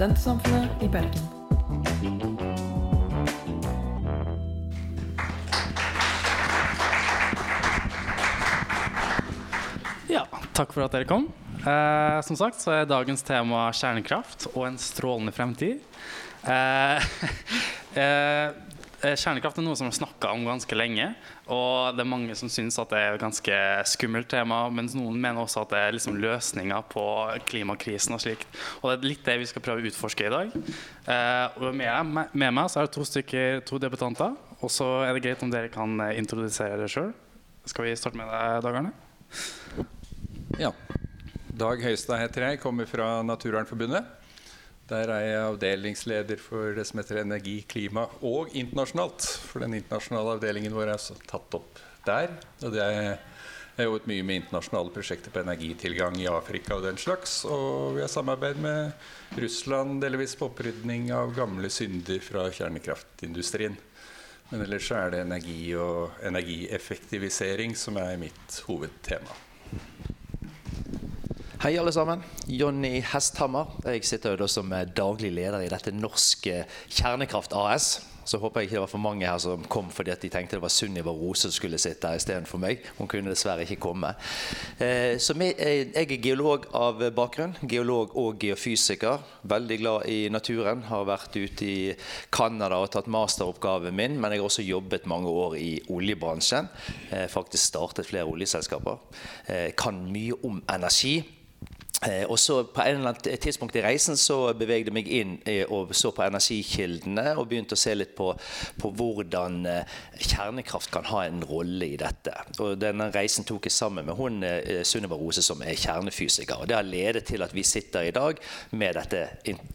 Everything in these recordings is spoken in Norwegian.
Studentsamfunnet i Bergen. Ja, takk for at dere kom. Eh, som sagt så er dagens tema kjernekraft og en strålende fremtid. Eh, eh, kjernekraft er noe som er snakka om ganske lenge. Og det er mange som syns at det er et ganske skummelt tema, mens noen mener også at det er liksom løsninga på klimakrisen og slikt. Og det er litt det vi skal prøve å utforske i dag. Eh, og med, med meg så er det to stykker, to debutanter. Og så er det greit om dere kan eh, introdusere dere sjøl. Skal vi starte med deg, Dag Arne? Ja. Dag Høistad heter jeg, kommer fra Naturvernforbundet. Der er jeg avdelingsleder for det som heter energi, klima og internasjonalt. For den internasjonale avdelingen vår er tatt opp der. Og det er jeg har jobbet mye med internasjonale prosjekter på energitilgang i Afrika og den slags. Og vi har samarbeid med Russland delvis på opprydning av gamle synder fra kjernekraftindustrien. Men ellers er det energi og energieffektivisering som er mitt hovedtema. Hei, alle sammen. Jonny Hesthammer. Jeg sitter da som daglig leder i dette norske Kjernekraft AS. Så håper jeg ikke det var for mange her som kom fordi at de tenkte det var Sunniva Rose som skulle sitte her istedenfor meg. Hun kunne dessverre ikke komme. Eh, så jeg er geolog av bakgrunn. Geolog og geofysiker. Veldig glad i naturen. Har vært ute i Canada og tatt masteroppgaven min. Men jeg har også jobbet mange år i oljebransjen. Eh, faktisk startet flere oljeselskaper. Eh, kan mye om energi. Eh, og så På en eller annen tidspunkt i reisen så bevegde jeg meg inn eh, og så på energikildene og begynte å se litt på, på hvordan eh, kjernekraft kan ha en rolle i dette. Og Denne reisen tok jeg sammen med hun Sunniva Rose, som er kjernefysiker. og Det har ledet til at vi sitter i dag med dette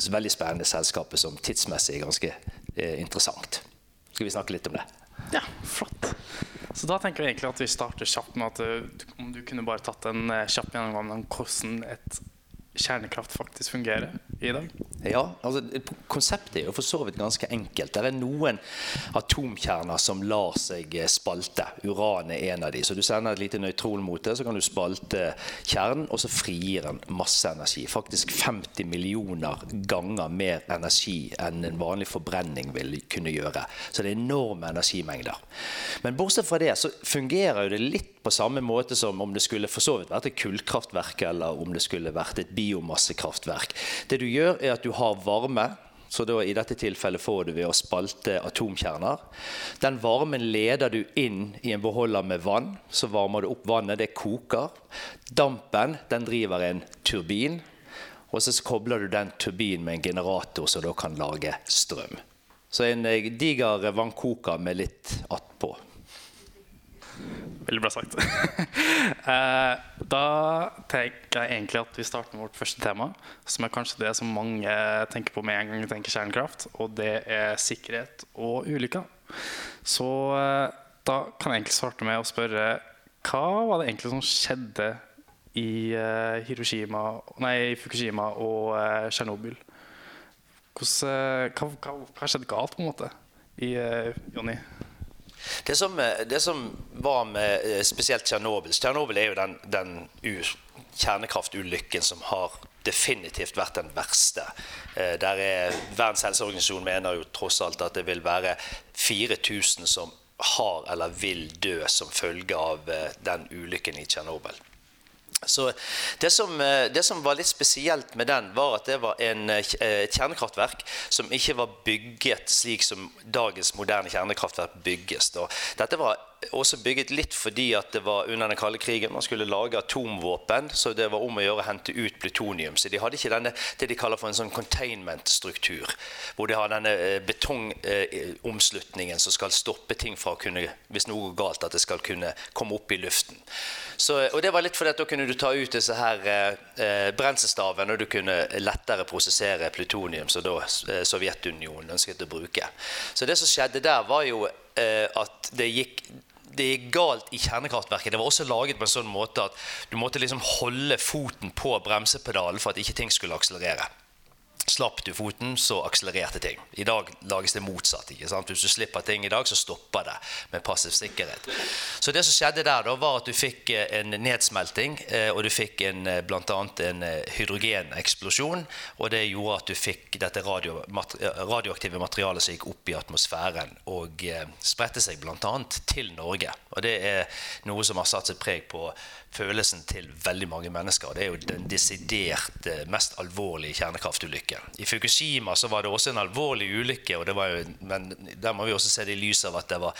veldig spennende selskapet som tidsmessig er ganske interessant. Skal vi snakke litt om det? Ja, flott. Så da tenker jeg egentlig at vi starter kjapt med at du, om du kunne bare tatt en uh, kjapp gjennomgang om hvordan et kjernekraft faktisk fungerer i dag? Ja, altså Konseptet er jo for så vidt ganske enkelt. Det er noen atomkjerner som lar seg eh, spalte. Uran er en av de. Så Du sender et lite nøytron mot det, så kan du spalte kjernen, og så frigir den masse energi. Faktisk 50 millioner ganger mer energi enn en vanlig forbrenning vil kunne gjøre. Så det er enorme energimengder. Men bortsett fra det så fungerer jo det litt på samme måte som om det skulle for så vidt vært et kullkraftverk eller om det skulle vært et biomassekraftverk. Det du gjør, er at du har varme. Så da, I dette tilfellet får du ved å spalte atomkjerner. Den varmen leder du inn i en beholder med vann. Så varmer du opp vannet, det koker. Dampen den driver en turbin. Og så kobler du den turbinen med en generator som da kan lage strøm. Så en eh, diger vannkoker med litt attpå. Veldig bra sagt. Eh, da tenker jeg egentlig at vi starter med vårt første tema, som er kanskje det som mange tenker på med en gang de tenker kjernekraft, og det er sikkerhet og ulykker. Så eh, da kan jeg egentlig starte med å spørre hva var det egentlig som skjedde i uh, Hiroshima, nei, Fukushima og Tsjernobyl? Hva, hva, hva, skjedde galt, på en måte, i Jonny? Det som, eh, det som, var med eh, spesielt Tsjernobyl Tsjernobyl er jo den, den kjernekraftulykken som har definitivt vært den verste. Eh, der er Verdens helseorganisasjon mener jo tross alt at det vil være 4000 som har eller vil dø som følge av den ulykken i Tsjernobyl. Så det som, eh, det som, var litt spesielt med den, var at det var en, eh, et kjernekraftverk som ikke var bygget slik som dagens moderne kjernekraftverk bygges. Og dette var også bygget litt fordi at det var under den kalde krigen. Man skulle lage atomvåpen, så det var om å gjøre å hente ut plutonium. Så de hadde ikke denne, det de kaller for en sånn containment-struktur. Hvor de har denne eh, betongomslutningen som skal stoppe ting fra å kunne, hvis noe går galt, at det skal kunne komme opp i luften. Så, og det var litt fordi at da kunne du ta ut disse her eh, brenselstavene, og du kunne lettere prosessere plutonium, som da eh, Sovjetunionen ønsket å bruke. Så det som skjedde der, var jo eh, at det gikk det gikk galt i kjernekraftverket. Det var også laget på en sånn måte at du måtte liksom holde foten på bremsepedalen for at ikke ting skulle akselerere. Slapp du foten, så akselererte ting. I dag lages det motsatt. ikke sant? Hvis du slipper ting i dag, så stopper det med passiv sikkerhet. Så det som skjedde der, da, var at du fikk eh, en nedsmelting, eh, og du fikk en, bl.a. en hydrogeneksplosjon. Og det gjorde at du fikk dette radio, radioaktive materialet som gikk opp i atmosfæren og spredte seg bl.a. til Norge. Og det er noe som har satt seg preg på følelsen til veldig mange mennesker. Det er jo den desidert mest alvorlige kjernekraftulykken. I Fukushima så var det også en alvorlig ulykke, jo, men der må vi også se det i lys av at det var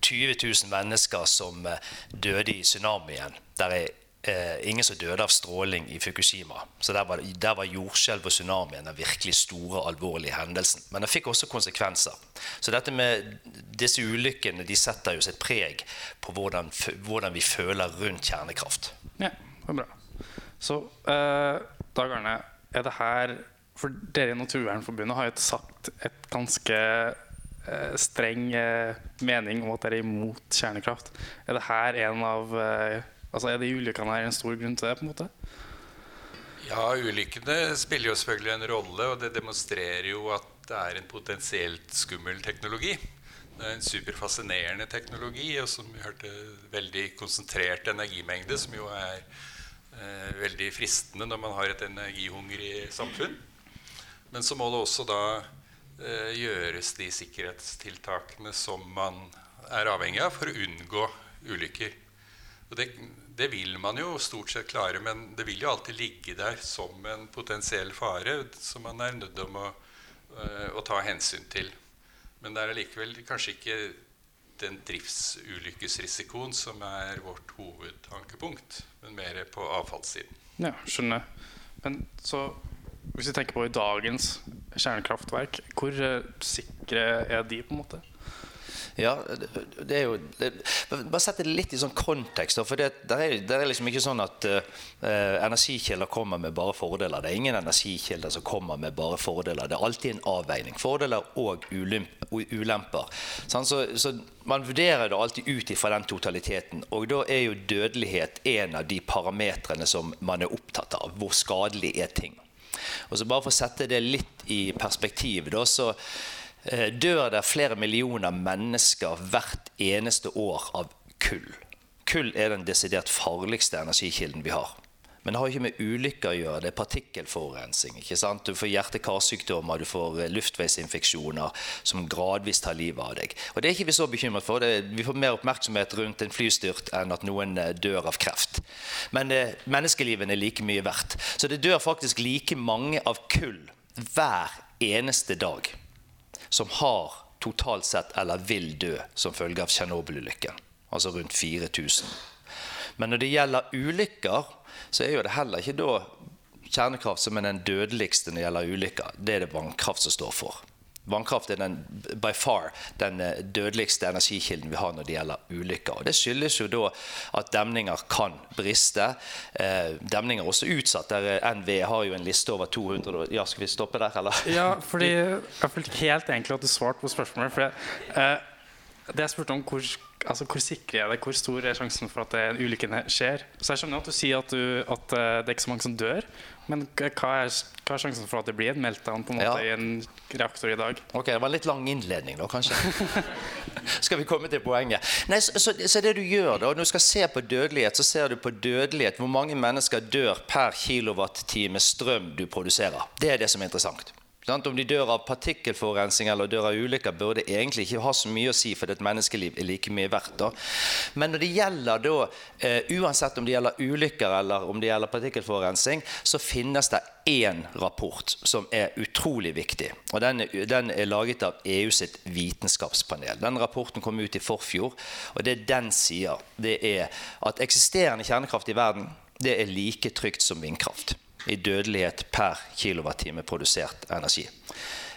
20 000 mennesker som eh, døde i tsunamien. Der er eh, ingen som døde av stråling i Fukushima. Så der var, der var jordskjelv og tsunamien den virkelig store, alvorlige hendelsen. Men det fikk også konsekvenser. Så dette med disse ulykkene de setter jo sitt preg på hvordan, hvordan vi føler rundt kjernekraft. Ja, det er bra. Så eh, Dag Arne, er det her For dere i Naturvernforbundet har jo sagt et ganske eh, streng eh, mening om at dere er imot kjernekraft. Er det her en av Altså Er de ulykkene her en stor grunn til det? på en måte? Ja, ulykkene spiller jo selvfølgelig en rolle, og det demonstrerer jo at det er en potensielt skummel teknologi. Det er en superfascinerende teknologi, og som vi hørte veldig konsentrert energimengde, som jo er eh, veldig fristende når man har et energihungrig samfunn. Men så må det også da eh, gjøres de sikkerhetstiltakene som man er avhengig av for å unngå ulykker. Og det, det, vil man jo stort sett klare, men det vil jo alltid ligge der som en potensiell fare som man er nødt til å, eh, å ta hensyn til. Men det er allikevel kanskje ikke den driftsulykkesrisikoen som er vårt hovedankepunkt, men mer på avfallssiden. Ja, skjønner. Men så hvis vi tenker på i dagens kjernekraftverk, hvor uh, sikre er de, på en måte? Ja, det er jo det, Bare sette det litt i sånn kontekst. For det, der er, der er liksom ikke sånn at uh, energikilder kommer med bare fordeler. Det er ingen energikilder som kommer med bare fordeler. Det er alltid en avveining. Fordeler og ulemper. Sånn, så, så, man vurderer det alltid ut ifra den totaliteten. Og da er jo dødelighet en av de parametrene som man er opptatt av. Hvor skadelig er ting. Og så bare For å sette det litt i perspektiv, da, så Eh, dør det flere millioner mennesker hvert eneste år av kull. Kull er den desidert farligste energikilden vi har. Men det har ikke med ulykker å gjøre. Det er partikkelforurensning. ikke sant? Du får hjerte-karsykdommer, du får eh, luftveisinfeksjoner som gradvis tar livet av deg. Og Det er ikke vi så bekymret for. Det, vi får mer oppmerksomhet rundt en flystyrt enn at noen eh, dør av kreft. Men eh, menneskelivene er like mye verdt. Så det dør faktisk like mange av kull hver eneste dag som har totalt sett eller vil dø som følge av Tsjernobyl-ulykken. Altså rundt 4000. Men når det gjelder ulykker, så er jo det heller ikke da kjernekraft som er den dødeligste når det gjelder ulykker. Det er det vannkraft som står for. Vannkraft er den, by far den eh, dødeligste energikilden vi har når det gjelder ulykker. Og det skyldes jo da at demninger kan briste. Eh, demninger er også utsatt. der eh, NV har jo en liste over 200 Ja, Skal vi stoppe der, eller? Ja, fordi jeg følte ikke helt egentlig at du svarte på spørsmålet. For eh, det jeg spurte om hvor altså, hvor sikre er det? Hvor stor er sjansen for at ulykken skjer? Så Jeg skjønner at du sier at, du, at uh, det er ikke så mange som dør. Men hva er, hva er, sjansen for at det blir en meltdown på en måte ja. i en reaktor i dag? Ok, Det var en litt lang innledning, da, kanskje. skal vi komme til poenget? Nei, så, så, så, det du gjør da, Når du skal se på dødelighet, så ser du på dødelighet. Hvor mange mennesker dør per kilowattime strøm du produserer. Det er det som er interessant. Om de dør av partikkelforurensning eller dør av ulykker, burde egentlig ikke ha så mye å si, for et menneskeliv er like mye verdt. Da. Men når det gjelder da, uh, uansett om det gjelder ulykker eller om det gjelder partikkelforurensning, så finnes det én rapport som er utrolig viktig. og Den, den er laget av EU sitt vitenskapspanel. Den rapporten kom ut i forfjor. og Det den sier, det er at eksisterende kjernekraft i verden det er like trygt som vindkraft i dødelighet per kilowattime produsert energi.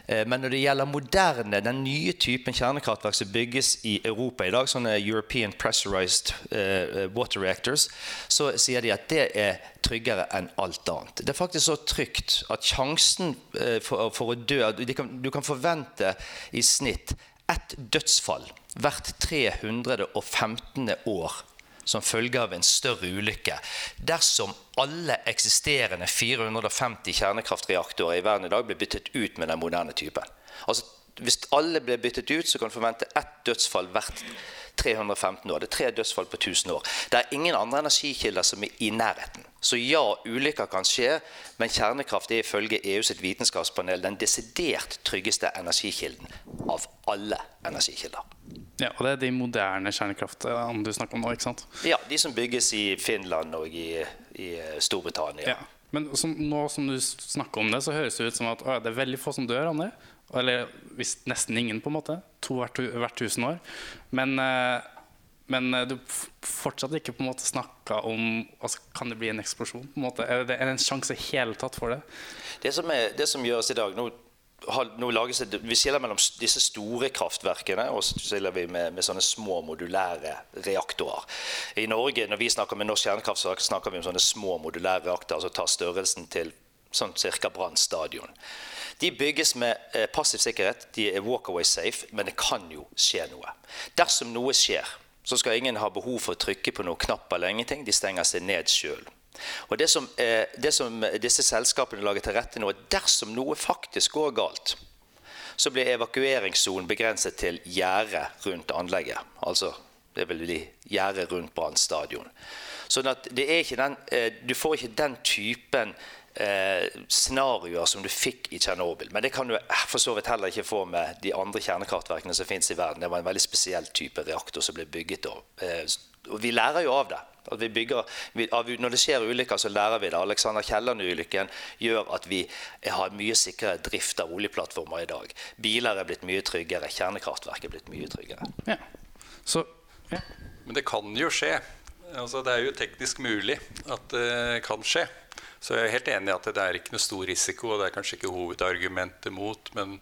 Eh, men når det gjelder moderne, den nye typen kjernekraftverk som bygges i Europa i dag, sånne European Pressurized uh, Water Reactors, så sier de at det er tryggere enn alt annet. Det er faktisk så trygt at sjansen for, å dø du kan forvente i snitt ett dødsfall hvert 315. år som følge av en større ulykke dersom alle eksisterende 450 kjernekraftreaktorer i verden i dag blir byttet ut med den moderne typen. Altså, hvis alle blir byttet ut, så kan du forvente ett dødsfall hvert 315 år. Det er tre dødsfall på 1000 år. Det er ingen andre energikilder som er i nærheten. Så ja, ulykker kan skje, men kjernekraft er ifølge EU sitt vitenskapspanel den desidert tryggeste energikilden av alle energikilder. Ja, Og det er de moderne kjernekraftene du snakker om nå, ikke sant? Ja, de som bygges i Finland og i, i Storbritannia. Ja. Men som, nå som du snakker om det, så høres det ut som at å, det er veldig få som dør av det. Eller hvis nesten ingen, på en måte. To hvert, hvert tusen år. Men, eh, men eh, du fortsatt ikke på en måte snakka om altså, Kan det bli en eksplosjon? på en måte? Er det, en sjanse i hele tatt for det? Det som, er, det som gjøres i dag nå, lages Vi skiller mellom disse store kraftverkene og så skiller vi med, med, sånne små modulære reaktorer. I Norge, Når vi snakker med norsk kjernekraftverk, snakker vi om sånne små modulære reaktorer som tar størrelsen til sånn ca. Brann stadion. De bygges med eh, passiv sikkerhet, de er walkaway safe, men det kan jo skje noe. Dersom noe skjer, så skal ingen ha behov for å trykke på noen knapp eller ingenting. De stenger seg ned sjøl. Og det som, eh, det som, disse selskapene lager til rette nå, er dersom noe faktisk går galt, så blir evakueringssonen begrenset til gjerdet rundt anlegget. Altså det vil bli gjerdet rundt Brann stadion. Sånn at den, eh, du får ikke den typen eh, scenarioer som du fikk i Tsjernobyl. Men det kan du for så vidt heller ikke få med de andre kjernekraftverkene som finnes i verden. Det var en veldig spesiell type reaktor som ble bygget da. Eh, og vi lærer jo av det. Vi bygger, vi, av, når det skjer ulykker, så lærer vi det. Alexander Kielland-ulykken gjør at vi har mye sikrere drift av oljeplattformer i dag. Biler er blitt mye tryggere. Kjernekraftverk er blitt mye tryggere. Ja. Så, ja. Men det kan jo skje. Altså, det er jo teknisk mulig at det kan skje. Så jeg er helt enig i at det er ikke noe stor risiko, og det er kanskje ikke hovedargumentet mot, men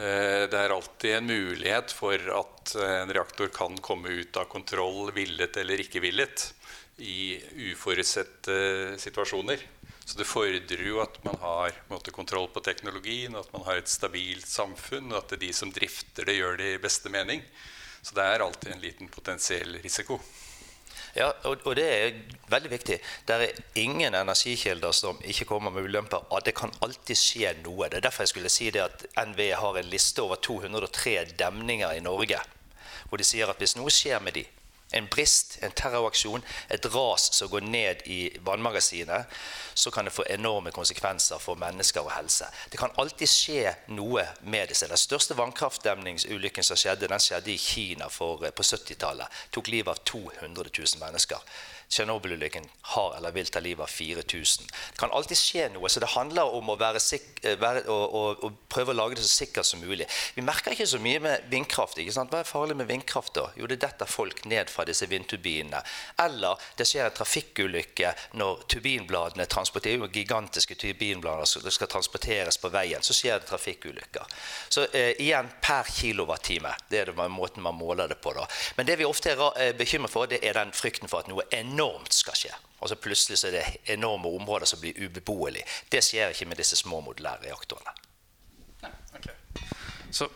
eh, det er alltid en mulighet for at en reaktor kan komme ut av kontroll, villet eller ikke villet, i uforutsette situasjoner. Så det fordrer jo at man har måte, kontroll på teknologien, at man har et stabilt samfunn, og at de som drifter det, gjør det i beste mening. Så det er alltid en liten potensiell risiko. Ja, og, og, det er veldig viktig. Det er ingen energikilder som ikke kommer med ulemper. Det kan alltid skje noe. Det er derfor jeg skulle si det at NVE har en liste over 203 demninger i Norge. Hvor de sier at hvis noe skjer med de, en brist, en terroraksjon, et ras som går ned i vannmagasinet, så kan det få enorme konsekvenser for mennesker og helse. Det kan alltid skje noe med disse. Den største vannkraftdemningsulykken som skjedde, den skjedde i Kina for, eh, på 70-tallet. Tok livet av 200 000 mennesker. Tsjernobyl-ulykken har eller vil ta livet av 4000. Det kan alltid skje noe, så det handler om å, eh, være, å, å, å, prøve å lage det så sikkert som mulig. Vi merker ikke så mye med vindkraft. Hva er farlig med vindkraft? da? Jo, det detter folk ned fra disse vindturbinene. Eller det skjer en trafikkulykke når turbinbladene transporterer gigantiske turbinblader som skal transporteres på veien. Så skjer det trafikkulykker. Så eh, igjen per kilowattime. Det er det måten man måler det på. da. Men det vi ofte er eh, bekymret for, det er den frykten for at noe enormt enormt skal skje. Altså Plutselig så er det enorme områder som blir ubeboelige. Det skjer ikke med disse små modulære reaktorene. Okay. Så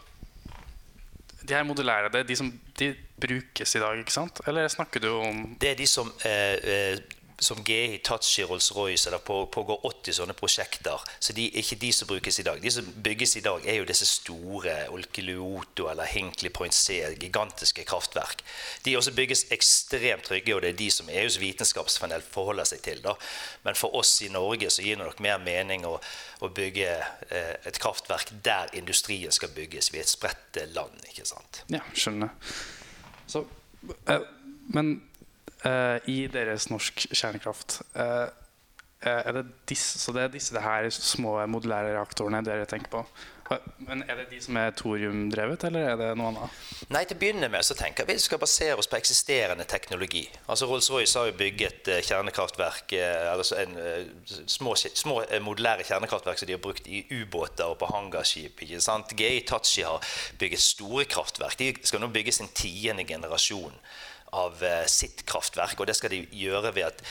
de her modulære, det er de som de brukes i dag, ikke sant? Eller snakker du om Det er de som eh, eh som GI, Hitachi, Rolls-Royce. Det pågår 80 sånne prosjekter. Så de er ikke de som brukes i dag. De som bygges i dag, er jo disse store Olkiluoto eller Hinkley Point C, gigantiske kraftverk. De også bygges ekstremt trygge, og det er de som EUs vitenskapspanel forholder seg til. Da. Men for oss i Norge så gir det nok mer mening å, å bygge eh, et kraftverk der industrien skal bygges. Vi er et spredt land, ikke sant. Ja, skjønner. Så, eh, men i deres norsk kjernekraft. Uh, er det disse, så det er disse det her små modulære reaktorene dere tenker på? Men Er det de som er thoriumdrevet, eller er det noe annet? Nei, Til å begynne med så tenker vi skal basere oss på eksisterende teknologi. Altså Rolls-Royce har jo bygget kjernekraftverk, altså en, små, små, modulære kjernekraftverk som de har brukt i ubåter og på hangarskip. ikke sant? GI Tachi har bygget store kraftverk. De skal nå bygge sin tiende generasjon av eh, sitt kraftverk. Og det skal de gjøre ved at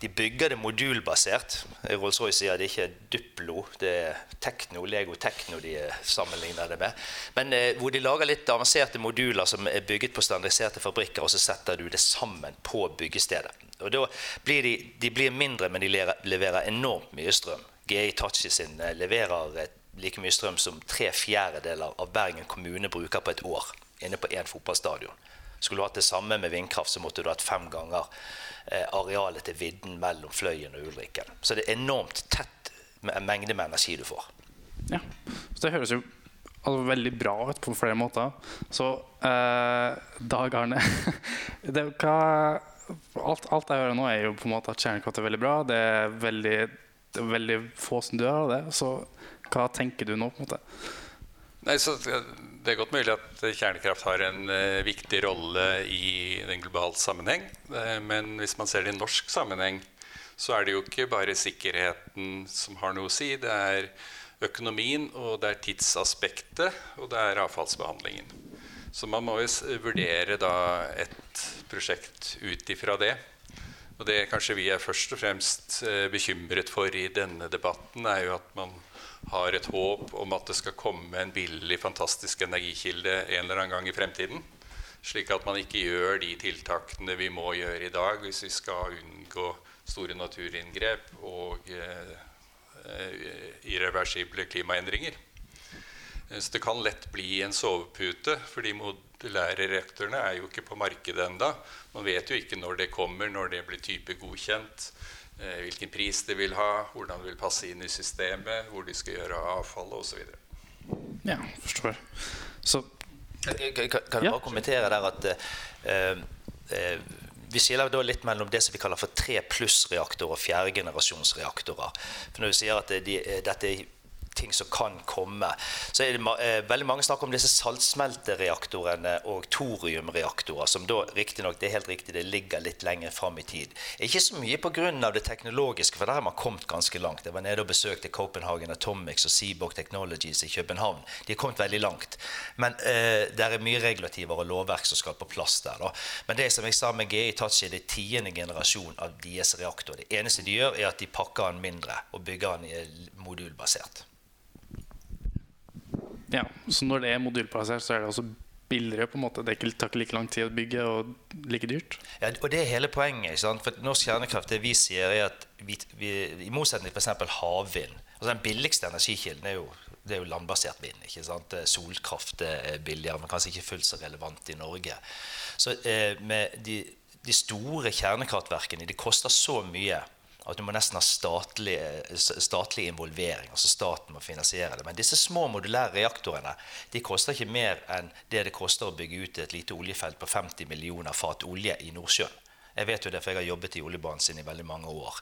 de bygger det modulbasert. Rolls-Royce sier det ikke er Duplo, det er Tekno, Lego Tekno de sammenligner det med. Men eh, hvor de lager litt avanserte moduler som er bygget på standardiserte fabrikker, og så setter du det sammen på byggestedet. Og da blir de, de blir mindre, men de leverer enormt mye strøm. GI Tachi sin eh, leverer like mye strøm som tre fjerdedeler av Bergen kommune bruker på et år inne på én fotballstadion. Skulle du hatt det samme med vindkraft, så måtte du hatt fem ganger eh, arealet til vidden mellom Fløyen og Ulriken. Så det er enormt tett mengde med energi du får. Ja, så Det høres jo altså, veldig bra ut på flere måter. Så eh, Dag Arne alt, alt, jeg hører nå, er jo på en måte at kjernekraft er veldig bra. Det er veldig, det er veldig få som dør av det. Så hva tenker du nå? på en måte? Nei, så det er godt mulig at kjernekraft har en uh, viktig rolle i den globale sammenheng. Uh, men hvis man ser det i norsk sammenheng, så er det jo ikke bare sikkerheten som har noe å si. Det er økonomien, og det er tidsaspektet, og det er avfallsbehandlingen. Så man må jo vurdere da et prosjekt ut ifra det. Og det kanskje vi er først og fremst uh, bekymret for i denne debatten, er jo at man har et håp om at det skal komme en billig, fantastisk energikilde en eller annen gang i fremtiden. Slik at man ikke gjør de tiltakene vi må gjøre i dag hvis vi skal unngå store naturinngrep og eh, irreversible klimaendringer. Så det kan lett bli en sovepute, for de modulære reaktorene er jo ikke på markedet enda. Man vet jo ikke når det kommer, når det blir type godkjent. Eh, hvilken pris de vil ha, hvordan de vil passe inn i systemet, hvor de skal gjøre avfallet osv. Ja, forstår. Så Kan, kan, kan jeg bare kommentere der at eh, eh, vi skiller da litt mellom det som vi kaller for tre pluss-reaktorer og fjerdegenerasjonsreaktorer. For når vi sier at de, dette er ting som kan komme. Så er det eh, veldig mange snakker om disse saltsmeltereaktorene og thoriumreaktorer, som da riktignok, det er helt riktig, det ligger litt lenger fram i tid. Ikke så mye pga. det teknologiske, for der har man kommet ganske langt. Jeg var nede og besøkte Copenhagen Atomics og Seaborg Technologies i København. De har kommet veldig langt. Men eh, det er mye regulativer og lovverk som skal på plass der. Da. Men det som jeg sa med GI Tachi, det er tiende generasjon av deres reaktor. Det eneste de gjør, er at de pakker den mindre og bygger den modulbasert. Ja, Så når det er modulplassert, så er det også billigere? på en måte Det tar ikke like lang tid å bygge og like dyrt? Ja, og Det er hele poenget. For Norsk kjernekraft det vi sier er at vi, vi, i motsetning til f.eks. havvind altså Den billigste energikilden er jo, er jo landbasert vind. ikke sant? Solkraft er billigere, men kanskje ikke fullt så relevant i Norge. Så eh, med de, de store kjernekraftverkene de koster så mye at du må nesten ha statlig, statlig, involvering. altså Staten må finansiere det. Men disse små modulære reaktorene de koster ikke mer enn det det koster å bygge ut et lite oljefelt på 50 millioner fat olje i Nordsjøen. Jeg vet jo det, for jeg har jobbet i oljebanen sin i veldig mange år.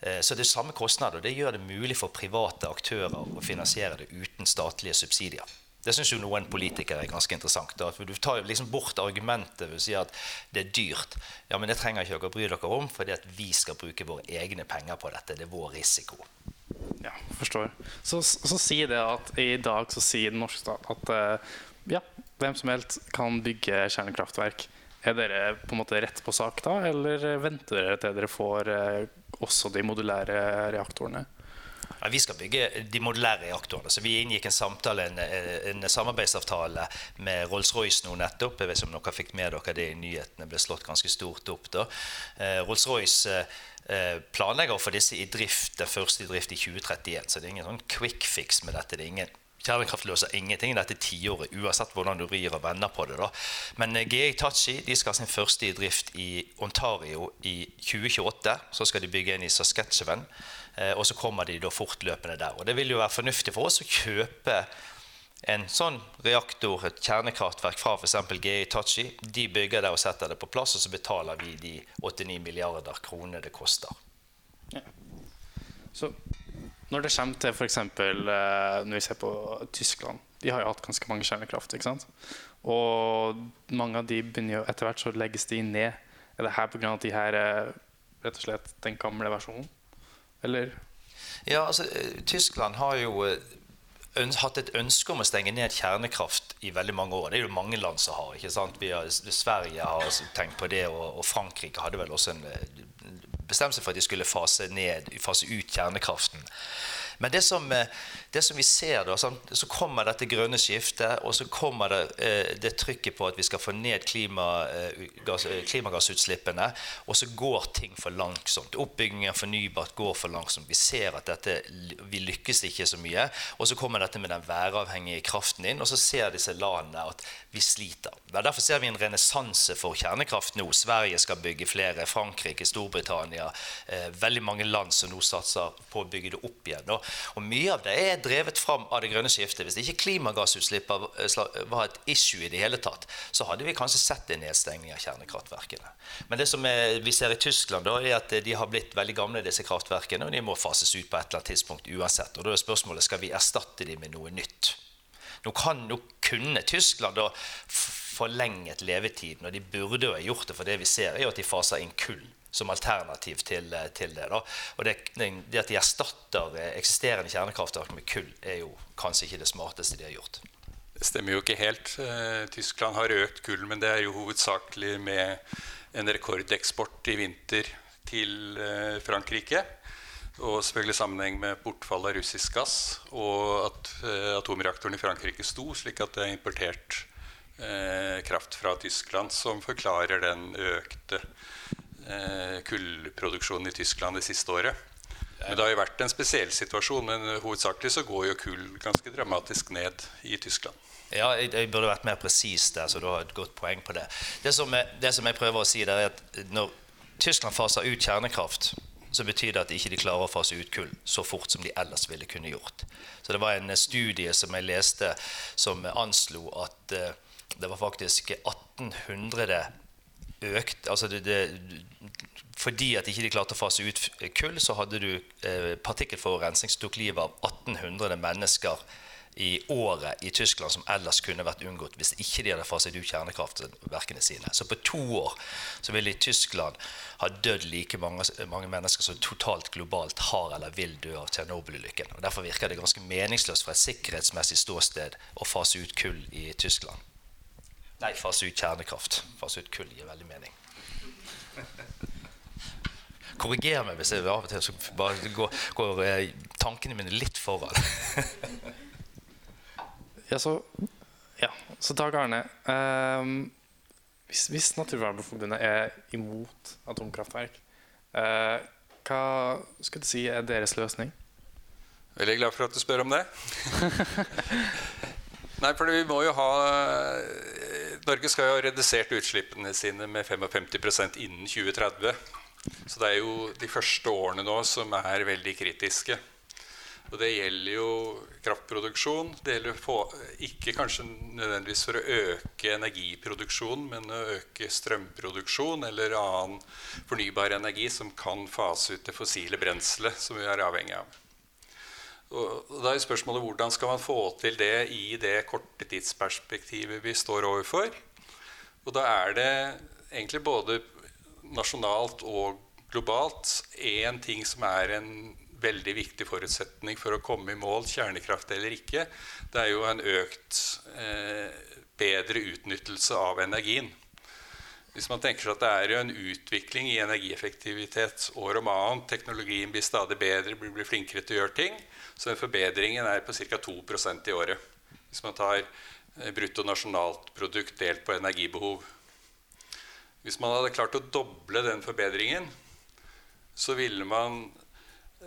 Eh, så det er samme kostnad, og det gjør det mulig for private aktører å finansiere det uten statlige subsidier. Det syns jo noen politikere er ganske interessant. Da, for Du tar jo liksom bort argumentet ved å si at det er dyrt. Ja, Men det trenger ikke dere bry dere om, fordi at vi skal bruke våre egne penger på dette. Det er vår risiko. Ja, forstår. Så, så sier det at i dag så sier den norske stat at uh, ja, hvem som helst kan bygge kjernekraftverk. Er dere på en måte rett på sak da, eller venter dere til dere får uh, også de modulære reaktorene? Ja, vi skal bygge de modulære reaktorene. Så vi inngikk en samtale, en, en samarbeidsavtale med Rolls-Royce nå nettopp. Jeg vet ikke om dere fikk med dere det i nyhetene. ble slått ganske stort opp da. Eh, Rolls-Royce eh, planlegger å få disse i drift, den første i drift i 2031. Så det er ingen sånn quick fix med dette. det er ingen Kjernekraft løser ingenting i dette tiåret, uansett hvordan du rir og vender på det. da. Men GI Tachi skal ha sin første i drift i Ontario i 2028. Så skal de bygge en i Saskatchewan. Eh, og så kommer de da fortløpende der. Og Det vil jo være fornuftig for oss å kjøpe en sånn reaktor, et kjernekraftverk fra f.eks. GE Tachi. De bygger det og setter det på plass, og så betaler vi de 89 milliarder kroner det koster. Ja. Så når det kommer til f.eks. Eh, når vi ser på Tyskland De har jo hatt ganske mange kjernekraft. ikke sant? Og mange av de begynner jo etter hvert så legges de ned. Er det her pga. de her er rett og slett den gamle versjonen? Eller? Ja, altså, Tyskland har jo hatt et ønske om å stenge ned kjernekraft i veldig mange år. Det er jo mange land som har. ikke sant? Har, Sverige har tenkt på det, og, og, Frankrike hadde vel også en, bestemt seg for at de skulle fase, ned, fase ut kjernekraften. Men det som, eh, det som vi ser da, så kommer dette grønne skiftet, og så kommer det, eh, det trykket på at vi skal få ned klimagass, eh, klimagassutslippene, og så går ting for langsomt. Oppbyggingen av fornybart går for langsomt. Vi ser at dette, vi lykkes ikke så mye. Og så kommer dette med den væravhengige kraften inn, og så ser disse landene at vi sliter. Derfor ser vi en renessanse for kjernekraft nå. Sverige skal bygge flere, Frankrike, Storbritannia. veldig mange land som nå satser på å bygge det opp igjen. Og og mye av det er drevet fram av det grønne skiftet. Hvis ikke klimagassutslipp var et issue i det hele tatt, så hadde vi kanskje sett en nedstengning av kjernekraftverkene. Men det som vi ser i Tyskland, da, er at de har blitt veldig gamle, disse kraftverkene, og de må fases ut på et eller annet tidspunkt uansett. Og da er spørsmålet skal vi erstatte dem med noe nytt. Nå, kan, nå kunne Tyskland da forlenget levetiden, og de burde jo ha gjort det, for det vi ser, er jo at de faser inn kull som alternativ til, eh, til det. Da. Og det, det, at de erstatter eh, eksisterende kjernekraftverk med kull, er jo kanskje ikke det smarteste de har gjort. Det stemmer jo ikke helt. Eh, Tyskland har økt kull, men det er jo hovedsakelig med en rekordeksport i vinter til Frankrike. Og selvfølgelig sammenheng med bortfall av russisk gass og at atomreaktoren i Frankrike sto, slik at det er importert kraft fra Tyskland som forklarer den økte kullproduksjonen i Tyskland det siste året. Men Det har jo vært en spesiell situasjon, men hovedsakelig så går jo kull ganske dramatisk ned i Tyskland. Ja, jeg, jeg burde vært mer presis der, så du har et godt poeng på det. Det som, jeg, det som jeg prøver å si, der, er at når Tyskland faser ut kjernekraft, så betyr det at de ikke klarer å fase ut kull så fort som de ellers ville kunne gjort. Så Det var en studie som jeg leste som anslo at uh, det var faktisk 1800 økt altså det, det, Fordi at ikke de klarte å fase ut kull, så hadde du eh, partikkelforurensning som tok livet av 1800 mennesker i året i Tyskland som ellers kunne vært unngått hvis ikke de hadde faset ut kjernekraftverkene sine. Så på to år så ville i Tyskland ha dødd like mange, mange, mennesker som totalt globalt har eller vil dø av Tsjernobyl-ulykken. Derfor virker det ganske meningsløst fra et sikkerhetsmessig ståsted å fase ut kull i Tyskland. Nei, fase ut kjernekraft. Fase ut kull gir veldig mening. Korriger meg hvis jeg av og til så bare går, går eh, tankene mine litt foran. ja, så, ja, så Dag Arne. Um, hvis, hvis Naturvernforbundet er imot atomkraftverk, uh, hva skal du si er deres løsning? Veldig glad for at du spør om det. Nei, for vi må jo ha Norge skal jo ha redusert utslippene sine med 55% innen 2030. Så det er jo de første årene nå som er veldig kritiske. Og det gjelder jo kraftproduksjon. Det gjelder få, ikke kanskje nødvendigvis for å øke energiproduksjon, men å øke strømproduksjon eller annen fornybar energi som kan fase ut det fossile brenselet som vi er avhengig av. Da er spørsmålet hvordan skal man få til det i det korte tidsperspektivet vi står overfor. Og da er det egentlig både nasjonalt og globalt én ting som er en veldig viktig forutsetning for å komme i mål, kjernekraft eller ikke. Det er jo en økt eh, bedre utnyttelse av energien. Hvis man tenker seg at det er jo en utvikling i energieffektivitet år om annet, teknologien blir stadig bedre, blir, blir flinkere til å gjøre ting, så forbedringen er på ca. 2% i året. Hvis man tar eh, bruttonasjonalprodukt delt på energibehov. Hvis man hadde klart å doble den forbedringen, så ville man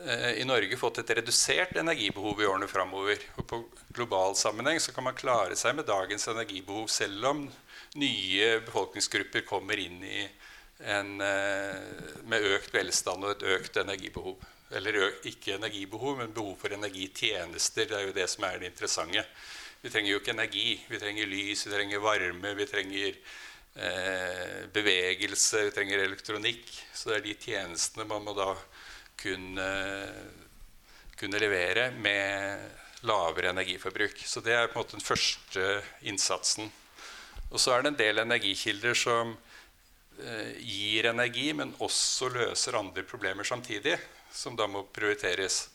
eh, i Norge fått et redusert energibehov i årene framover. Og på global sammenheng så kan man klare seg med dagens energibehov, selv om nye befolkningsgrupper kommer inn i en, eh, med økt velstand og et økt energibehov. Eller ikke energibehov, men behov for energitjenester. Det er jo det som er det interessante. Vi trenger jo ikke energi. Vi trenger lys, vi trenger varme, vi trenger eh, bevegelse, vi trenger elektronikk. Så det er de tjenestene man må da kunne, kunne levere med lavere energiforbruk. Så det er på en måte den første innsatsen. Og så er det en del energikilder som eh, gir energi, men også løser andre problemer samtidig som da må prioriteres.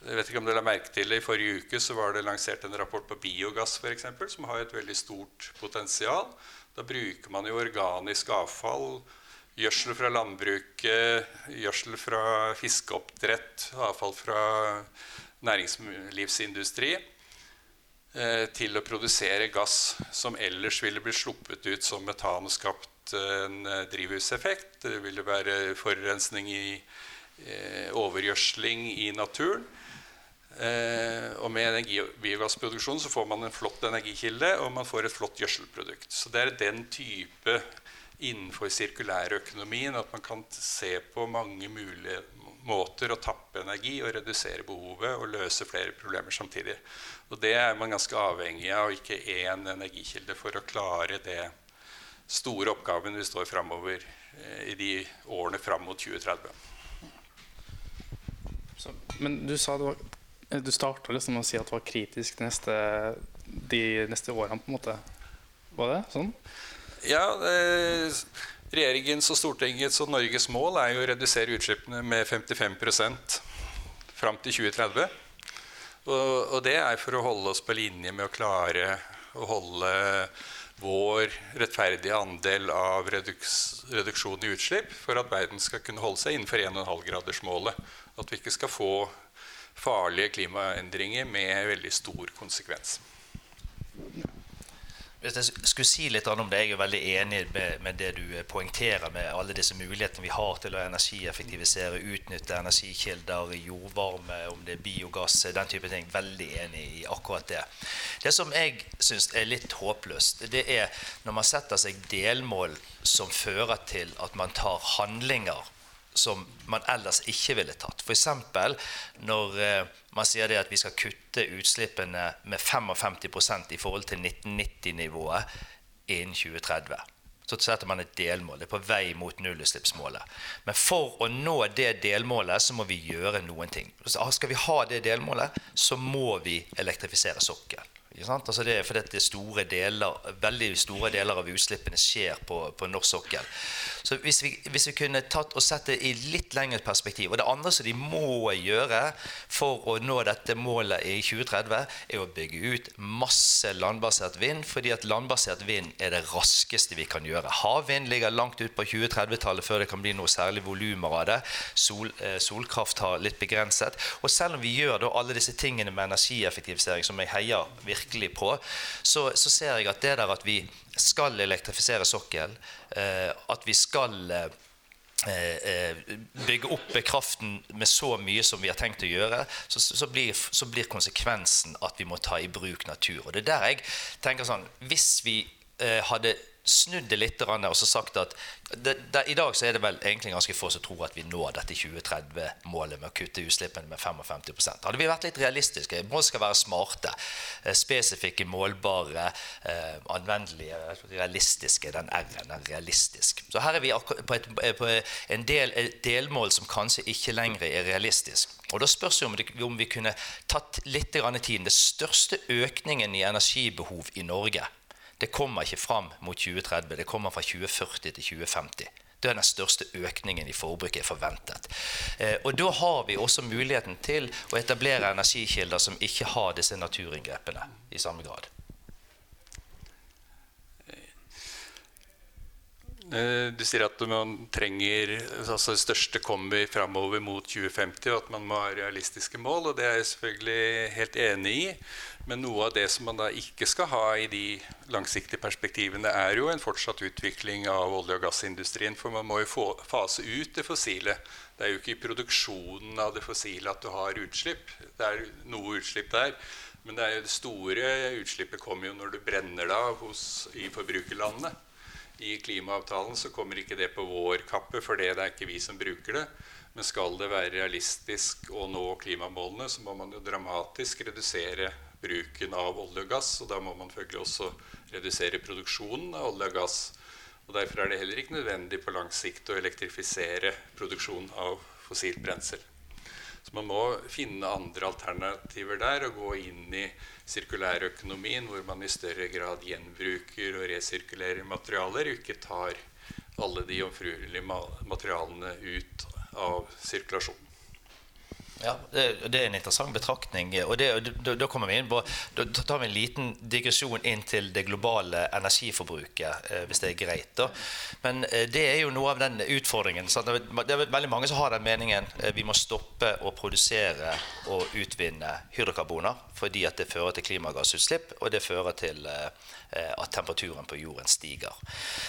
Jeg vet ikke om dere la merke til det, I forrige uke så var det lansert en rapport på biogass for eksempel, som har et veldig stort potensial. Da bruker man jo organisk avfall, gjødsel fra landbruket, gjødsel fra fiskeoppdrett, avfall fra næringslivsindustri til å produsere gass som ellers ville blitt sluppet ut som metan skapt en eh, drivhuseffekt. Det ville være forurensning i eh, overgjødsling i naturen. Eh, og med biogassproduksjonen biogassproduksjon så får man en flott energikilde, og man får et flott gjødselprodukt. Så det er den type innenfor sirkulærøkonomien at man kan se på mange mulige måter å tappe energi og redusere behovet og løse flere problemer samtidig. Og det er man ganske avhengig av, og ikke én energikilde, for å klare det store oppgaven vi står framover eh, i de årene fram mot 2030. Så, men du sa det var Du starta liksom med å si at det var kritisk de neste, de neste årene, på en måte. Var det sånn? Ja, eh, Regjeringens og Stortingets og Norges mål er jo å redusere utslippene med 55% fram til 2030. Og, og, det er for å holde oss på linje med å klare å holde vår rettferdige andel av reduks, reduksjon i utslipp for at verden skal kunne holde seg innenfor 1,5-gradersmålet. At vi ikke skal få farlige klimaendringer med veldig stor konsekvens. Hvis jeg skulle si litt om det, Jeg er veldig enig med, med, det du poengterer med alle disse mulighetene vi har til å energieffektivisere, utnytte energikilder, jordvarme, om det er biogass, den type ting. Veldig enig i akkurat det. Det som jeg syns er litt håpløst, det er når man setter seg delmål som fører til at man tar handlinger som man ellers ikke ville tatt. F.eks. når eh, man sier at vi skal kutte utslippene med 55 i forhold til 1990-nivået innen 2030. Så setter man et delmål. Det er på vei mot nullutslippsmålet. Men for å nå det delmålet, så må vi gjøre noen ting. Skal vi ha det delmålet, så må vi elektrifisere sokkelen. Altså det er fordi det store deler, veldig store deler av utslippene skjer på, på norsk sokkel. Så hvis vi, hvis vi, kunne tatt og sett det i litt lengre perspektiv Og det andre som de må gjøre for å nå dette målet i 2030, er å bygge ut masse landbasert vind, fordi at landbasert vind er det raskeste vi kan gjøre. Havvind ligger langt ut på 2030-tallet før det kan bli noe særlig volumer av det. Sol, eh, solkraft har litt begrenset. Og selv om vi gjør alle disse tingene med energieffektivisering, som jeg heier virkelig virkelig på, så, så, ser jeg at det der at vi skal elektrifisere sokkel, eh, at vi skal eh, eh, bygge opp kraften med så mye som vi har tenkt å gjøre, så, så, blir, så, blir, konsekvensen at vi må ta i bruk natur. Og det er der jeg tenker sånn Hvis vi eh, hadde snudd det litt og så sagt at det, det, I dag så er det vel egentlig ganske få som tror at vi når dette 2030-målet med å kutte utslippene med 55 Hadde vi vært litt realistiske Mål skal være smarte, eh, spesifikke, målbare, eh, anvendelige, realistiske. Den R-en er realistisk. Så her er vi på, et, på en del delmål som kanskje ikke lenger er realistisk. Og Da spørs det om, det, om vi kunne tatt litt tiden. Det største økningen i energibehov i Norge det kommer ikke fram mot 2030, det kommer fra 2040 til 2050. Det er den største økningen i forbruket forventet. Eh, og Da har vi også muligheten til å etablere energikilder som ikke har disse naturinngrepene i samme grad. Du sier at man trenger altså største kommer framover mot 2050, og at man må ha realistiske mål. og Det er jeg selvfølgelig helt enig i. Men noe av det som man da ikke skal ha i de langsiktige perspektivene, er jo en fortsatt utvikling av olje- og gassindustrien. For man må jo få, fase ut det fossile. Det er jo ikke i produksjonen av det fossile at du har utslipp. Det er noe utslipp der. Men det, det store utslippet kommer jo når du brenner det av i forbrukerlandene. I klimaavtalen så kommer ikke det på vår kappe, for det er ikke vi som bruker det. Men skal det være realistisk å nå klimamålene, så må man jo dramatisk redusere bruken av olje og gass. Og da må man selvfølgelig også redusere produksjonen av olje og gass. Og Derfor er det heller ikke nødvendig på lang sikt å elektrifisere produksjonen av fossilt brensel. Man må finne andre alternativer der og gå inn i sirkulærøkonomien, hvor man i større grad gjenbruker og resirkulerer materialer, og ikke tar alle de jomfruelige materialene ut av sirkulasjonen. Ja, det, er en interessant betraktning. og da, kommer vi inn på, da tar vi en liten digresjon inn til det globale energiforbruket, eh, hvis det er greit. Da. Men eh, det er jo noe av den utfordringen. Sant? Det er veldig mange som har den meningen eh, vi må stoppe å produsere og utvinne hydrokarboner fordi at det fører til klimagassutslipp, og det fører til at temperaturen på jorden stiger.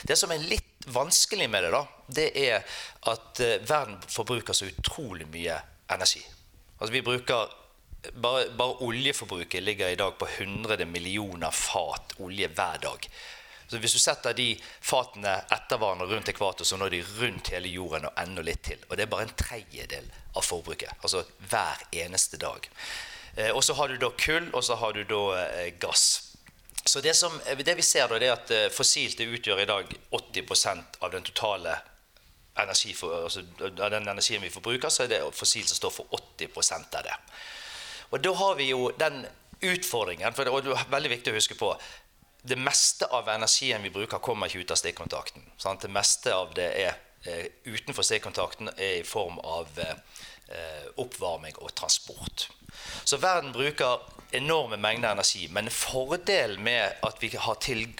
Det som er litt vanskelig med det, da, det er at verden forbruker så utrolig mye energi. Altså vi bruker bare, bare, oljeforbruket ligger i dag på 100 millioner fat olje hver dag. Så Hvis du setter de fatene etter hverandre rundt ekvator, så når de rundt hele jorden og enda litt til. Og det er bare en tredjedel av forbruket. Altså hver eneste dag. Eh, og så har du da kull, og så har du da eh, gass. Så det, som, det, vi ser da, det er at eh, fossilt utgjør i dag 80% av den totale energi for, altså, av den energien vi forbruker, så er det fossil som står for 80% av det. Og Da har vi jo den utfordringen, for det er veldig viktig å huske på det meste av energien vi bruker, kommer ikke ut av stikkontakten. Sant? Det meste av det er er utenfor stikkontakten er i form av eh, oppvarming og transport. Så verden bruker enorme mengder energi. Men fordelen med at vi har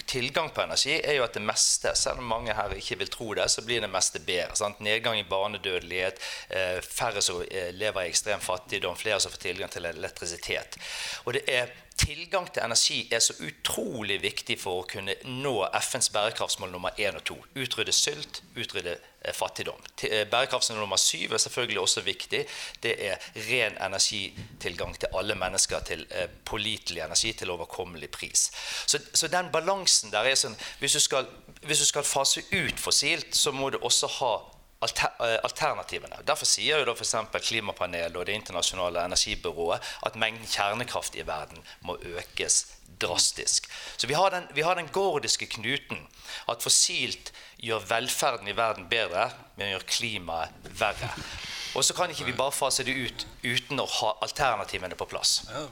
tilgang på energi, er jo at det meste, selv om mange her ikke vil tro det, så blir det meste bedre. Sant? Nedgang i barnedødelighet, eh, færre som eh, lever i ekstrem fattigdom, flere som får tilgang til elektrisitet. Og det er tilgang til energi er så utrolig viktig for å kunne nå FNs bærekraftsmål nummer 1 og 2. Utrydde sult, utrydde eh, fattigdom. Eh, bærekraftsmål nummer 7 er selvfølgelig også viktig. Det er ren energitilgang til alle mennesker til eh, pålitelig energi til overkommelig pris. Så, så den balansen der er sånn hvis du, skal, hvis du skal fase ut fossilt, så må du også ha Eh, alternativene. Derfor sier jo da f.eks. Klimapanelet og Det internasjonale energibyrået at mengden kjernekraft i verden må økes drastisk. Så vi har den, vi har den gordiske knuten at fossilt gjør velferden i verden bedre, men gjør klimaet verre. Og så kan ikke vi bare fase det ut uten å ha alternativene på plass. Ja.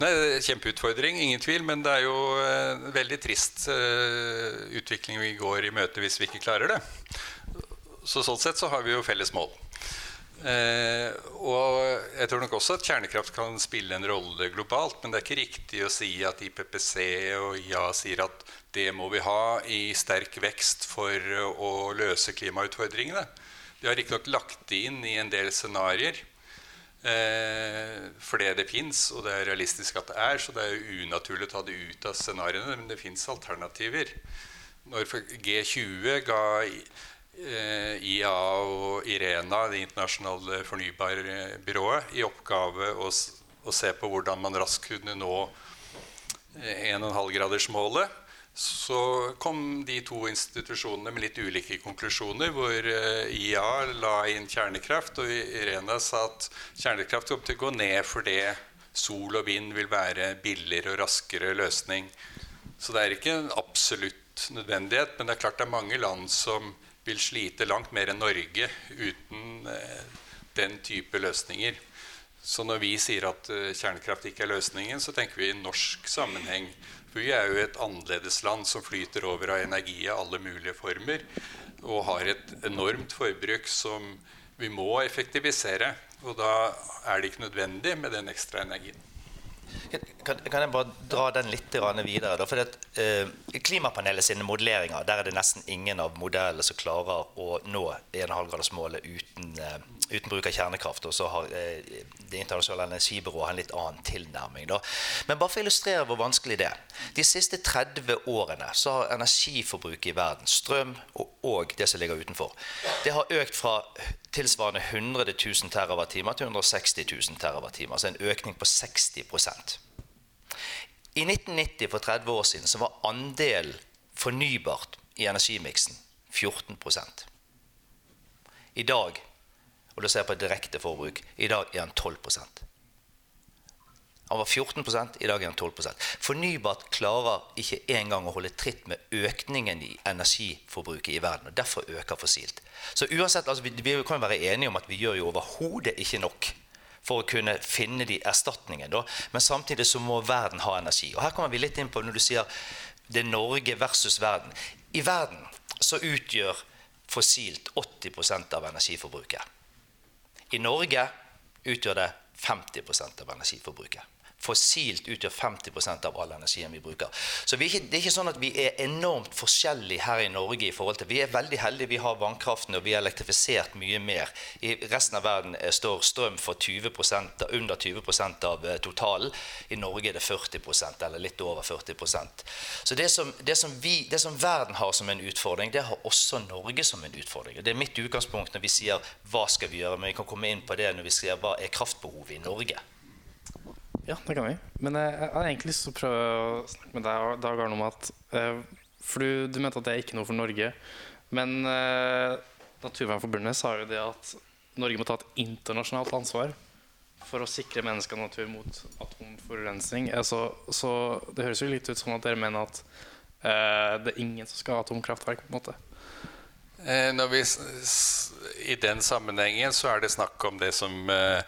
Nei, Kjempeutfordring, ingen tvil. Men det er jo en veldig trist uh, utvikling vi går i møte hvis vi ikke klarer det. Så sånn sett så har vi jo felles mål. Eh, og jeg tror nok også at kjernekraft kan spille en rolle globalt. Men det er ikke riktig å si at IPPC og IA sier at det må vi ha i sterk vekst for å løse klimautfordringene. De har riktignok lagt det inn i en del scenarioer. Eh, fordi det fins, og det er realistisk at det er. Så det er jo unaturlig å ta det ut av scenarioene. Men det fins alternativer. Når G20 ga IA og IRENA, det internasjonale fornybarbyrået, i oppgave å, å, se på hvordan man raskt kunne nå 1,5-gradersmålet. Eh, Så kom de to institusjonene med litt ulike konklusjoner, hvor eh, IA la inn kjernekraft, og IRENA sa at kjernekraft kom til å gå ned fordi sol og vind vil være billigere og raskere løsning. Så det er ikke en absolutt nødvendighet, men det er klart det er mange land som vil slite langt mer enn Norge uten eh, den type løsninger. Så når vi sier at eh, kjernekraft ikke er løsningen, så tenker vi i norsk sammenheng. For vi er jo et annerledes land som flyter over av energi i alle mulige former. Og har et enormt forbruk som vi må effektivisere. Og da er det ikke nødvendig med den ekstra energien. Kan, kan, jeg bare dra den litt videre? Da? For det, eh, Klimapanelet sine modelleringer der er det nesten ingen av modellene som klarer å nå 1,5-gradersmålet uten, eh, uten, bruk av kjernekraft. Og så har eh, Det internasjonale energibyrået en litt annen tilnærming. Da. Men bare for å illustrere hvor vanskelig det er. De siste 30 årene så har energiforbruket i verden, strøm og, og det som ligger utenfor, det har økt fra tilsvarende 100 000 TWh til 160 000 TWh. Altså en økning på 60% I 1990, for 30 år siden, så var andelen fornybart i energimiksen 14 I dag, og du ser på direkte forbruk, i dag er han 12% han var 14 i dag er han 12% Fornybart klarer ikke engang å holde tritt med økningen i energiforbruket i verden. og Derfor øker fossilt. Så uansett, altså, vi, vi, kan være enige om at vi gjør jo overhodet ikke nok for å kunne finne de erstatningene. Da. Men samtidig så må verden ha energi. Og Her kommer vi litt inn på når du sier det er Norge versus verden. I verden så utgjør fossilt 80% av energiforbruket. I Norge utgjør det 50% av energiforbruket fossilt utgjør 50% av all energien vi bruker. Så vi det er ikke sånn at vi er enormt forskjellige her i Norge. i forhold til, Vi er veldig heldige. Vi har vannkraften og vi har elektrifisert mye mer. I resten av verden står strøm for 20% under 20% av eh, totalen. I Norge er det 40% eller litt over 40% Så det som, det, som vi, det som verden har som en utfordring, det har også Norge som en utfordring. Det er mitt utgangspunkt når vi sier hva skal vi gjøre, men vi kan komme inn på det når vi sier hva er kraftbehovet i Norge. Ja, det kan vi. Men jeg, jeg hadde egentlig lyst til å prøve å snakke med deg Dag Arne om at uh, For du, du, mente at det er ikke noe for Norge. Men uh, Naturvernforbundet sa jo det at Norge må ta et internasjonalt ansvar for å sikre mennesker og natur mot atomforurensning. Altså, så, det høres jo litt ut som at dere mener at uh, det er ingen som skal ha atomkraftverk. på en måte Eh, vi, I den sammenhengen så er det snakk om det som eh,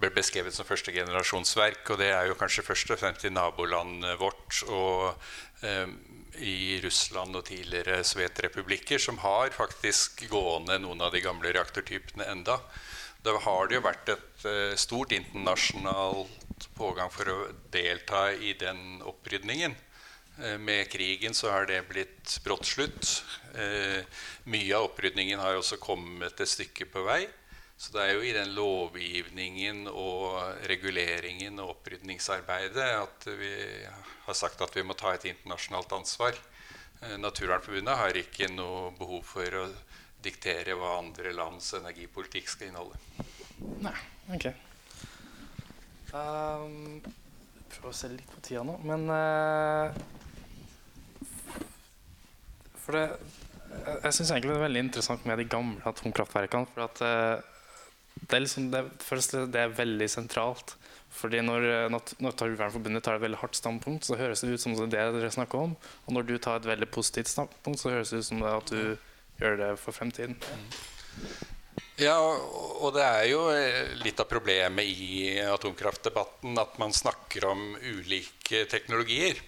ble beskrevet som førstegenerasjonsverk. Og det er jo kanskje først og fremst i nabolandet vårt og eh, i Russland og tidligere sovjetrepublikker som har faktisk gående noen av de gamle reaktortypene enda. Da har det jo vært et uh, stort internasjonalt pågang for å delta i den opprydningen. Eh, med krigen så har det blitt brått slutt. Eh, mye av opprydningen har også kommet et stykke på vei. Så det er jo i den lovgivningen og reguleringen og opprydningsarbeidet at vi har sagt at vi må ta et internasjonalt ansvar. Eh, Naturvernforbundet har ikke noe behov for å diktere hva andre lands energipolitikk skal inneholde. Nei, ok. Um, prøver å se litt på tida nå, men uh for det, jeg syns egentlig det er veldig interessant med de gamle atomkraftverkene. For at eh, det, er liksom, det, det er veldig sentralt. Fordi når Naturvernforbundet tar et veldig hardt standpunkt, så høres det ut som det er det dere snakker om. Og når du tar et veldig positivt standpunkt, så høres det ut som det at du gjør det for fremtiden. Ja, og det er jo eh, litt av problemet i atomkraftdebatten at man snakker om ulike teknologier.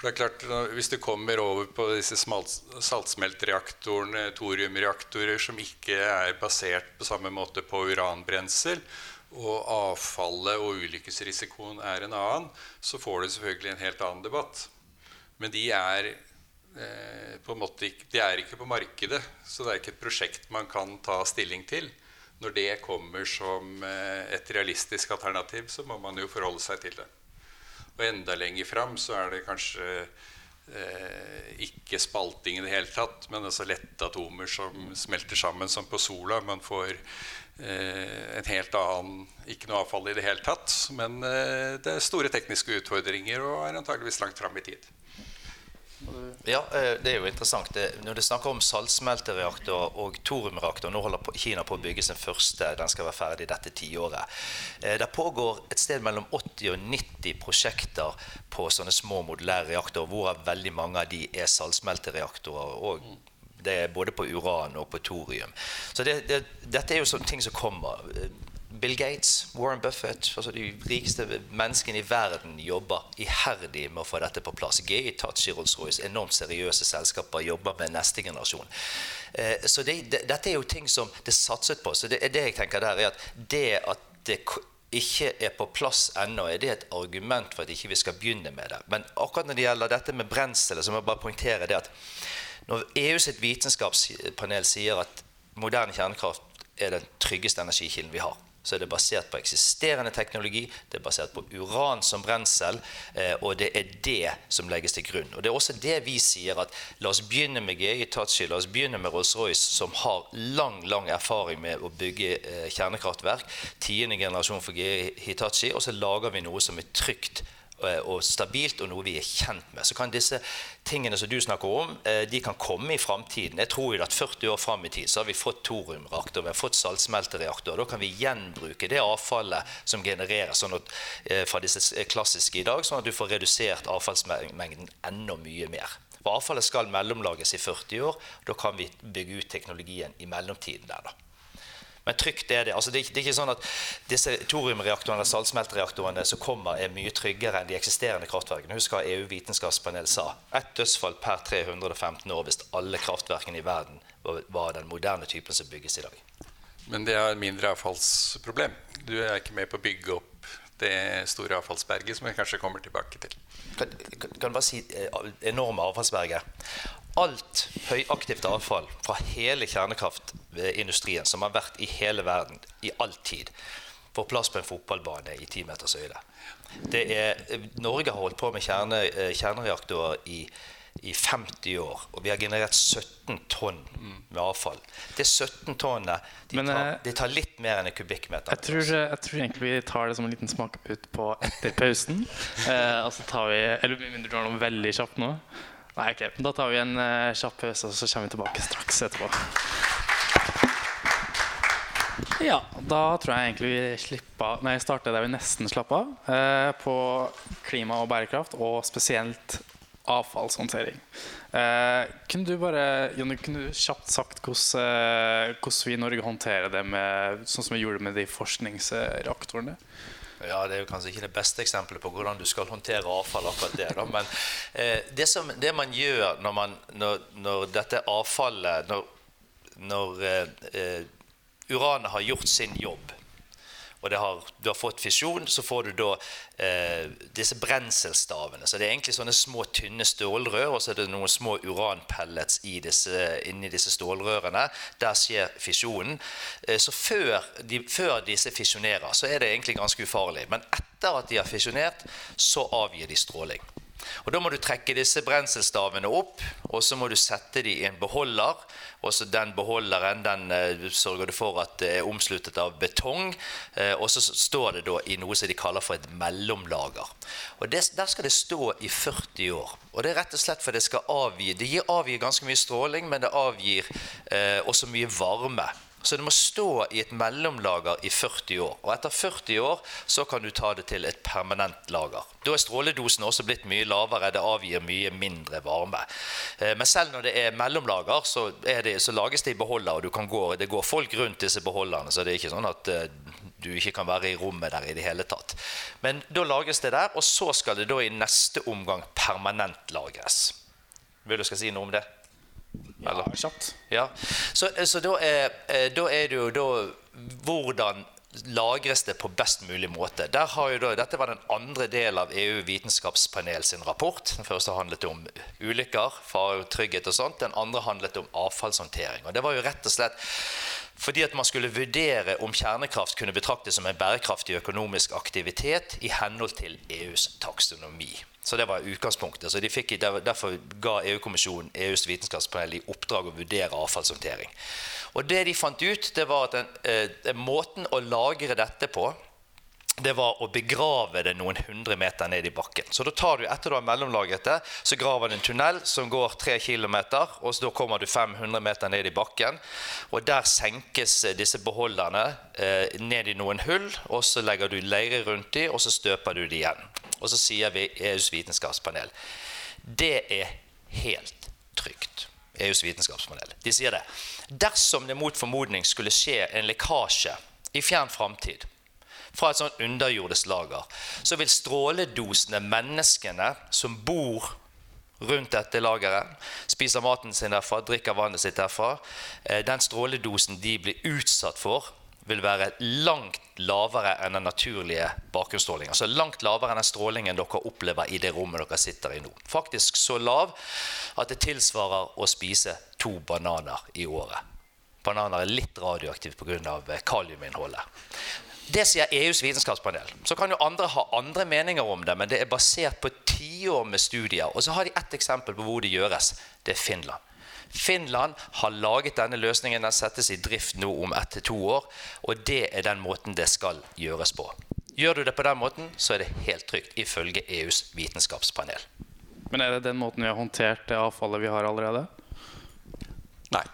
For det er klart, Hvis du kommer over på disse saltsmeltreaktorene, thoriumreaktorer, som ikke er basert på samme måte på uranbrensel, og avfallet og ulykkesrisikoen er en annen, så får du selvfølgelig en helt annen debatt. Men de er, eh, på en måte, de er ikke på markedet, så det er ikke et prosjekt man kan ta stilling til. Når det kommer som eh, et realistisk alternativ, så må man jo forholde seg til det. Og enda lenger fram så er det kanskje eh, ikke spalting i det hele tatt, men altså lette atomer som smelter sammen som på sola. Man får eh, en helt annen Ikke noe avfall i det hele tatt, men eh, det er store tekniske utfordringer og er antageligvis langt fram i tid. Ja, eh, det er jo interessant. Når du snakker om saltsmeltereaktor og thoriumreaktor Nå holder Kina på å bygge sin første. Den skal være ferdig dette tiåret. Eh, det pågår et sted mellom 80 og 90 prosjekter på sånne små modulære reaktorer, hvorav veldig mange av de er saltsmeltereaktorer. og det er både på uran og på thorium. Så det, det, dette er jo sånne ting som kommer. Bill Gates, Warren Buffett, altså de rikeste menneskene i verden jobber iherdig med å få dette på plass. Tachi, Rolls-Royce, enormt seriøse selskaper jobber med neste generasjon. Eh, så det, det, dette er jo ting som det er satset på. Så det, det jeg tenker der er at det at det ikke er på plass ennå, er det et argument for at ikke vi skal begynne med det. Men akkurat når det gjelder dette med brenselet, så må jeg bare poengtere det at når EU sitt vitenskapspanel sier at moderne kjernekraft er den tryggeste energikilden vi har, så er det basert på eksisterende teknologi, det er basert på uran som brensel, eh, og det er det som legges til grunn. Og Det er også det vi sier, at la oss begynne med GI Hitachi, la oss begynne med Rolls-Royce, som har lang lang erfaring med å bygge eh, kjernekraftverk. Tiende generasjon for GI Hitachi, og så lager vi noe som er trygt og stabilt, og noe vi er kjent med. Så kan disse tingene som du snakker om, eh, de kan komme i framtiden. Jeg tror jo at 40 år fram i tid så har vi fått thoriumreaktor, vi har fått saltsmeltereaktor. Da kan vi gjenbruke det avfallet som genereres sånn at, eh, fra disse klassiske i dag, sånn at du får redusert avfallsmengden enda mye mer. For avfallet skal mellomlages i 40 år. Da kan vi bygge ut teknologien i mellomtiden der, da. Men trygt er det. Altså, det, det er ikke sånn at disse thoriumreaktorene saltsmeltereaktorene som kommer, er mye tryggere enn de eksisterende kraftverkene. Husk hva EU vitenskapspanel sa. Ett dødsfall per 315 år hvis alle kraftverkene i verden var den moderne typen som bygges i dag. Men det er mindre avfallsproblem. Du er ikke med på å bygge opp det store avfallsberget som vi kanskje kommer tilbake til. Kan, kan, kan bare si eh, enorme avfallsberget. Alt høyaktivt avfall fra hele kjernekraftindustrien som har vært i hele verden i all tid, får plass på en fotballbane i ti meters høyde. Norge har holdt på med kjerne, eh, kjernereaktorer i i 50 år, og vi har generert 17 tonn med avfall. Det 17 tonnene de, tar, eh, de tar, litt mer enn en kubikkmeter. Jeg tror, jeg tror, egentlig vi tar det som en liten smakeputt på etter pausen. eh, og så tar vi Eller med mindre du har noe veldig kjapt nå. Nei, ok. Da tar vi en uh, kjapp pause, og så kommer vi tilbake straks etterpå. Ja, da tror jeg egentlig vi slipper, nei, starter der vi nesten slapp av. Eh, på klima og bærekraft, og spesielt avfallshåndtering. Eh, kunne du bare Jonny, kunne du kjapt sagt hvordan, vi i Norge håndterer det med, sånn som vi gjorde med de forskningsreaktorene? Ja, Det er jo kanskje ikke det beste eksempelet på hvordan du skal håndtere avfall. akkurat det da. Men eh, det, som, det, man gjør når, man, når, når dette avfallet Når, når eh, eh, uranet har gjort sin jobb og har, du har fått fisjon, så får du da eh, disse brenselstavene. Så det er egentlig sånne små, tynne stålrør, og så er det noen små uranpellets i disse, inni disse stålrørene. Der skjer fisjonen. Eh, så før, de, før disse fisjonerer, så er det egentlig ganske ufarlig. Men etter at de har fisjonert, så avgir de stråling. Og Da må du trekke disse brenselstavene opp, og så må du sette dem i en beholder. og så Den beholderen den uh, sørger du for at det er omsluttet av betong. Uh, og så står det da i noe som de kaller for et mellomlager. Og det, Der skal det stå i 40 år. Og Det er rett og slett for det skal avgi Det avgir ganske mye stråling, men det avgir eh, også mye varme. Så det må stå i et mellomlager i 40 år. Og etter 40 år så kan du ta det til et permanent lager. Da er stråledosen også blitt mye lavere, det avgir mye mindre varme. Eh, men selv når det er mellomlager, så, er det, så lages det i beholder, og gå, det går folk rundt disse beholderne. Så det er ikke sånn at eh, du ikke kan være i rommet der i det hele tatt. Men da lages det der, og så skal det da i neste omgang permanent lagres. Vil du skal si noe om det? Ja, kjapt. Ja. Så, så da, er, eh, da, er, det jo da hvordan lagres det på best mulig måte. Da, dette var den andre delen av EU vitenskapspanel sin rapport. Den første handlet om ulykker, fare, trygghet og sånt. Den andre handlet om avfallshåndtering. Og det var jo rett og slett fordi at man skulle vurdere om kjernekraft kunne betraktes som en bærekraftig økonomisk aktivitet i henhold til EUs taksonomi. Så det var utgangspunktet. Så de fikk, Derfor ga EU-kommisjonen EUs vitenskapspanel i oppdrag å vurdere avfallshåndtering. Og det de fant ut, det var at den, eh, måten å lagre dette på det var å begrave det noen hundre meter ned i bakken. Så da tar du, etter du har mellomlagret det, så graver du en tunnel som går tre km, og så da kommer du 500 meter ned i bakken. Og der senkes disse beholderne eh, ned i noen hull, og så legger du leire rundt dem, og så støper du dem igjen. Og så sier vi EUs vitenskapspanel det er helt trygt. EUs vitenskapspanel. De sier det. Dersom det mot formodning skulle skje en lekkasje i fjern framtid fra et sånt underjordisk lager, så vil stråledosene menneskene som bor rundt dette lageret, spiser maten sin derfra, drikker vannet sitt derfra, eh, den stråledosen de blir utsatt for, vil være langt lavere enn den naturlige bakgrunnsstrålingen. Altså langt lavere enn den strålingen dere opplever i det rommet dere sitter i nå. Faktisk så lav at det tilsvarer å spise to bananer i året. Bananer er litt radioaktive pga. Eh, kaliuminnholdet. Det sier EUs vitenskapspanel. Så kan jo andre ha andre meninger om det, men det er basert på tiår med studier. Og så har de ett eksempel på hvor det gjøres. Det er Finland. Finland har laget denne løsningen. Den settes i drift nå om ett til to år. Og det er den måten det skal gjøres på. Gjør du det på den måten, så er det helt trygt, ifølge EUs vitenskapspanel. Men er det den måten vi har håndtert det avfallet vi har allerede? Nei.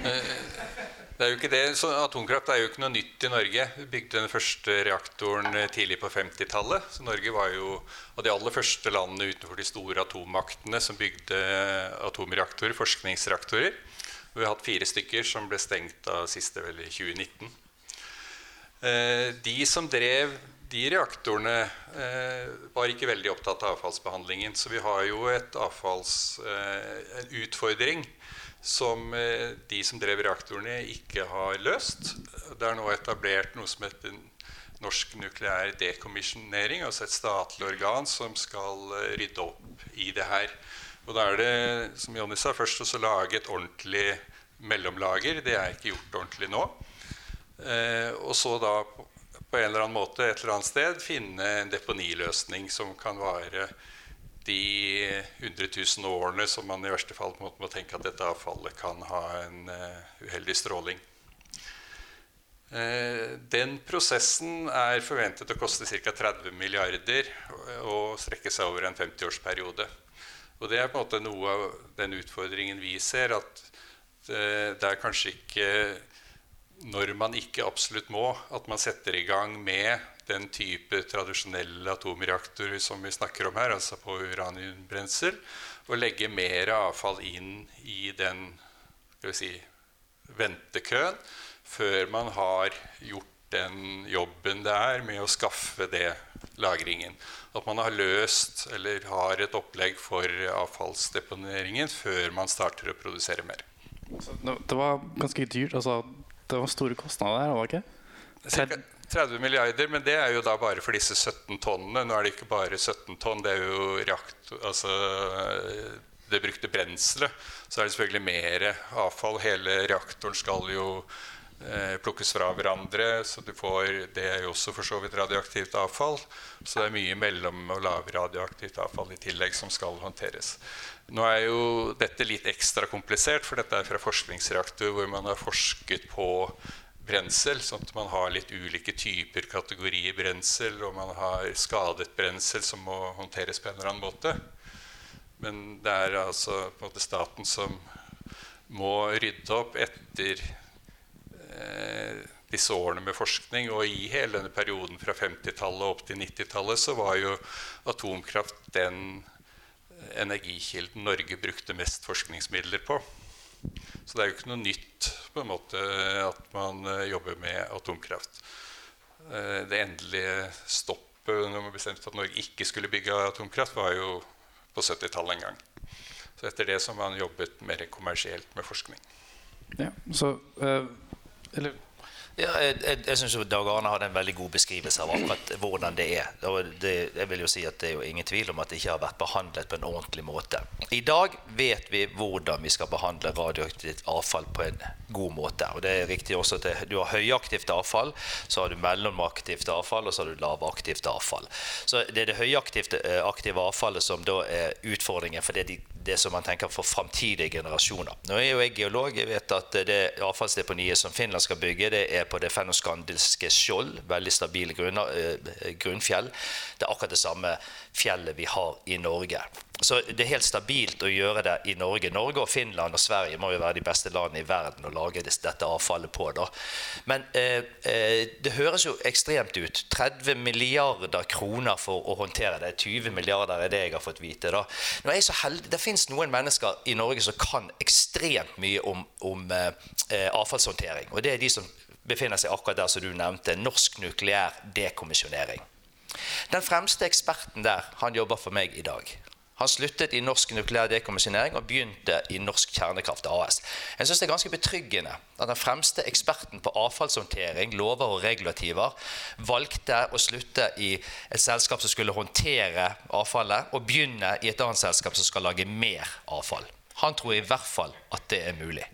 Atomkraft er jo ikke noe nytt i Norge. Vi bygde den første reaktoren eh, tidlig på 50-tallet. Så Norge var jo av de aller første landene utenfor de store atommaktene som bygde eh, atomreaktorer, forskningsreaktorer. Vi har hatt fire stykker som ble stengt av siste vel i 2019. Eh, de som drev de reaktorene, var ikke veldig opptatt av avfallsbehandlingen. Så vi har jo et avfalls, en utfordring som eh, de som drev reaktorene, ikke har løst. Det er nå etablert noe som heter Norsk nukleær dekommisjonering, altså et statlig organ som skal eh, rydde opp i det her. Og da er det, som Jonny sa, først å lage et ordentlig mellomlager. Det er ikke gjort ordentlig nå. Eh, og så da på, en eller annen måte et eller annet sted finne en deponiløsning som kan vare de 100 000 årene som man i verste fall må, må tenke at dette avfallet kan ha en uh, uheldig stråling. Uh, den prosessen er forventet å koste ca. 30 milliarder og strekke seg over en 50-årsperiode. Og det er på en måte noe av den utfordringen vi ser, at uh, det er kanskje ikke når man ikke absolutt må, at man setter i gang med den type tradisjonelle atomreaktorer som vi snakker om her, altså på uraniumbrensel, og legge mer avfall inn i den si, ventekøen før man har gjort den jobben det er med å skaffe det lagringen. At man har løst eller har et opplegg for avfallsdeponeringen før man starter å produsere mer. Det var ganske dyrt. altså Det var store kostnader her, var det ikke? Cirka, 30 milliarder, men det er jo da bare for disse 17 tonnene. Nå er det ikke bare 17 tonn, det er jo reakt, altså det brukte brenselet. Så er det selvfølgelig mer avfall. Hele reaktoren skal jo eh, plukkes fra hverandre. Så du får, det er jo også for så vidt radioaktivt avfall. Så det er mye mellom- og lavradioaktivt avfall i tillegg som skal håndteres. Nå er jo dette litt ekstra komplisert, for dette er fra forskningsreaktor hvor man har forsket på brensel, sånn at man har litt ulike typer kategorier brensel, og man har skadet brensel som må håndteres på en eller annen måte. Men det er altså på en måte staten som må rydde opp etter eh, disse årene med forskning. Og i hele denne perioden fra 50-tallet opp til 90-tallet så var jo atomkraft den energikilden Norge brukte mest forskningsmidler på. Så det er jo ikke noe nytt på en måte at man eh, jobber med atomkraft. Eh, det endelige stoppet når man bestemte at Norge ikke skulle bygge atomkraft, var jo på 70-tallet en gang. Så etter det så har man jobbet mer kommersielt med forskning. Ja, så, uh, eller ja, jeg jeg, syns Dag Arne hadde en veldig god beskrivelse av akkurat hvordan det er. Det, jeg vil jo si at det er jo ingen tvil om at det ikke har vært behandlet på en ordentlig måte. I dag vet vi hvordan vi skal behandle radioaktivt avfall på en god måte. Og det er riktig også at Du har høyaktivt avfall, så har du mellomaktivt avfall og så har du lavaktivt avfall. Så Det er det høyaktive eh, avfallet som da er utfordringen. for det de det som man tenker for framtidige generasjoner. Nå er jo jeg geolog. Jeg vet at det avfallsdeponiet som Finland skal bygge, det er på det fennoskandiske skjold. Veldig stabile eh, grunnfjell. Det er akkurat det samme fjellet vi har i Norge. Så det er helt stabilt å gjøre det i Norge. Norge og Finland og Sverige må jo være de beste landene i verden å lage dette avfallet på. Da. Men eh, eh det høres jo ekstremt ut. 30 milliarder kroner for å håndtere det. 20 milliarder er det jeg har fått vite. Da. Heldig. Det fins noen mennesker i Norge som kan ekstremt mye om, om eh, eh, avfallshåndtering. Og det er de som befinner seg akkurat der som du nevnte. Norsk nukleær dekommisjonering. Den fremste eksperten der, han jobber for meg i dag. Han sluttet i Norsk nukleær dekommisjonering og begynte i Norsk Kjernekraft AS. Jeg synes det er ganske betryggende at den fremste eksperten på avfallshåndtering, lover og regulativer valgte å slutte i et selskap som skulle håndtere avfallet, og begynne i et annet selskap som skal lage mer avfall. Han tror i hvert fall at det er mulig.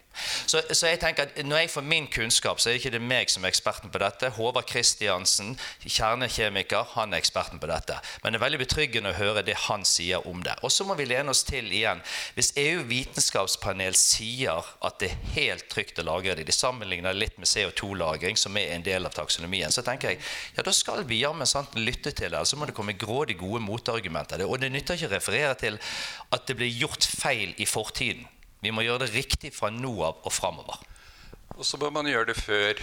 Så, så, jeg tenker at Når jeg får min kunnskap, så er det ikke det meg som er eksperten på dette. Håvard Kristiansen, kjernekjemiker, han er eksperten på dette. Men det er veldig betryggende å høre det han sier om det. Og så må vi lene oss til igjen. Hvis EU vitenskapspanel sier at det er helt trygt å lagre det, de sammenligner litt med CO2-lagring, som er en del av taksonomien, så tenker jeg ja, da skal vi jammen sant lytte til det. Så må det komme grådig gode motargumenter. Og det nytter ikke å referere til at det ble gjort feil i fortiden. Vi må gjøre det riktig fra nå av og framover. Og så må man gjøre det før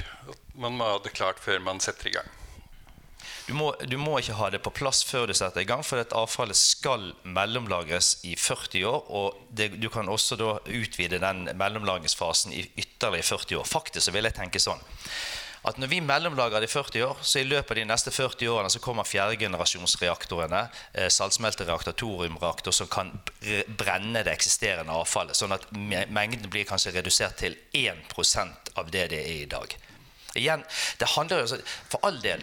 man må ha det klart før man setter i gang. Du må, du må, ikke ha det på plass før du setter i gang, for dette avfallet skal mellomlagres i 40 år. Og det, du kan også da utvide den mellomlagringsfasen i ytterligere 40 år. Faktisk så vil jeg tenke sånn at når vi mellomlagrer det i 40 år, så i løpet av de neste 40 årene så kommer fjerdegenerasjonsreaktorene, eh, saltsmeltereaktor, thoriumreaktor, som kan brenne det eksisterende avfallet. Sånn at mengden blir kanskje redusert til 1% av det det er i dag. Igjen, det handler jo For all del,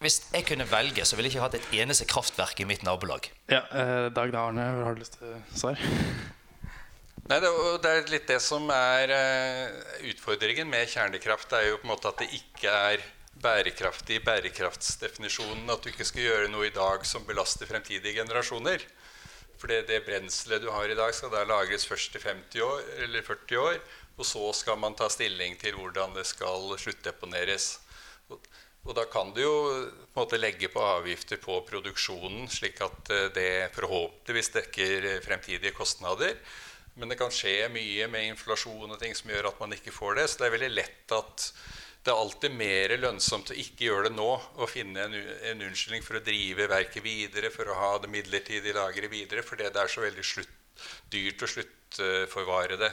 hvis jeg kunne velge, så ville jeg ikke hatt et eneste kraftverk i mitt nabolag. Ja, eh, Dag Arne, har du lyst til å svare? Nei, det, det, er litt det som er uh, utfordringen med kjernekraft. Det er jo på en måte at det ikke er bærekraftig i bærekraftsdefinisjonen. At du ikke skal gjøre noe i dag som belaster fremtidige generasjoner. For det, det brenselet du har i dag, skal da lagres først i 50 år, eller 40 år. Og så skal man ta stilling til hvordan det skal sluttdeponeres. Og, og da kan du jo på måte legge på avgifter på produksjonen, slik at eh, det forhåpentligvis dekker fremtidige kostnader. Men det kan skje mye med inflasjon og ting som gjør at man ikke får det. Så det er veldig lett at det er alltid mer lønnsomt å ikke gjøre det nå og finne en, en unnskyldning for å drive verket videre, for å ha det midlertidige lageret videre, fordi det er så veldig slutt, dyrt å sluttforvare det.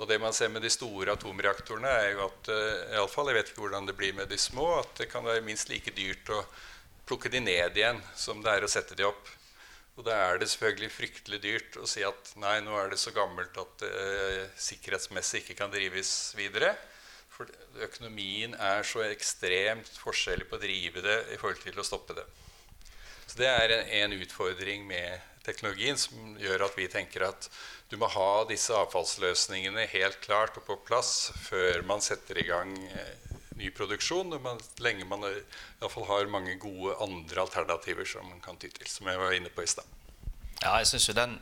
Og det man ser med de store atomreaktorene, er jo at uh, i alle fall, Jeg vet ikke hvordan det blir med de små, at det kan være minst like dyrt å plukke de ned igjen som det er å sette de opp. Og da er det selvfølgelig fryktelig dyrt å si at nei, nå er det så gammelt at det eh, sikkerhetsmessig ikke kan drives videre. For økonomien er så ekstremt forskjellig på å drive det i forhold til å stoppe det. Så det er en, en utfordring med teknologien som gjør at vi tenker at du må ha disse avfallsløsningene helt klart og på plass før man setter i gang eh, ny produksjon, man, lenge man i hvert fall har mange gode andre alternativer som man kan ty til, som jeg var inne på i stad. Ja, jeg synes jo den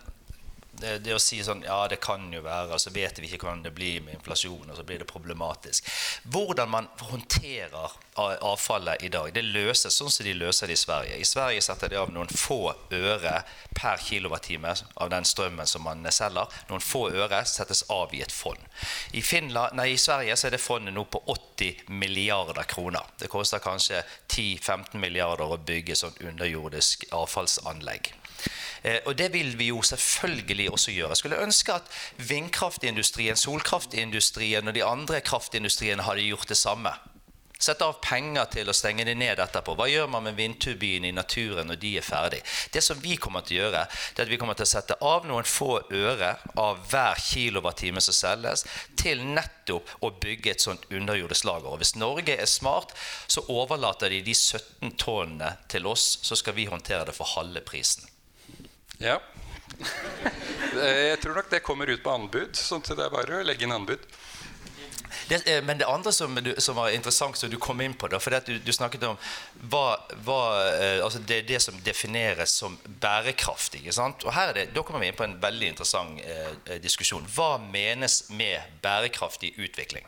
det, det, å si sånn Ja, det kan jo være, og så vet vi ikke hvordan det blir med inflasjon, og så blir det problematisk. Hvordan man håndterer avfallet i dag, det løses sånn som de løser det i Sverige. I Sverige setter de av noen få øre per kilowattime av den strømmen som man selger. Noen få øre settes av i et fond. I, Finland, nei, i Sverige så er det fondet nå på 80 milliarder kroner. Det koster kanskje 10-15 milliarder å bygge sånn underjordisk avfallsanlegg. Eh, og det vil vi jo selvfølgelig også gjøre. Jeg skulle ønske at vindkraftindustrien, solkraftindustrien og de andre kraftindustriene hadde gjort det samme. Sette av penger til å stenge det ned etterpå. Hva gjør man med vindturbinene i naturen når de er ferdig? Det som vi kommer til å gjøre, det er at vi kommer til å sette av noen få øre av hver kilowattime som selges, til nettopp å bygge et sånt underjordisk lager. Og hvis Norge er smart, så overlater de de 17 tonnene til oss, så skal vi håndtere det for halve prisen. Ja. Jeg tror nok det kommer ut på anbud, så det er bare å legge inn anbud. Det, eh, men det andre som, du, som, var interessant, som du kom inn på da, for du, du, snakket om hva, hva, eh, altså det, det som defineres som bærekraftig. Og her det, Da kommer vi inn på en veldig interessant eh, diskusjon. Hva menes med bærekraftig utvikling?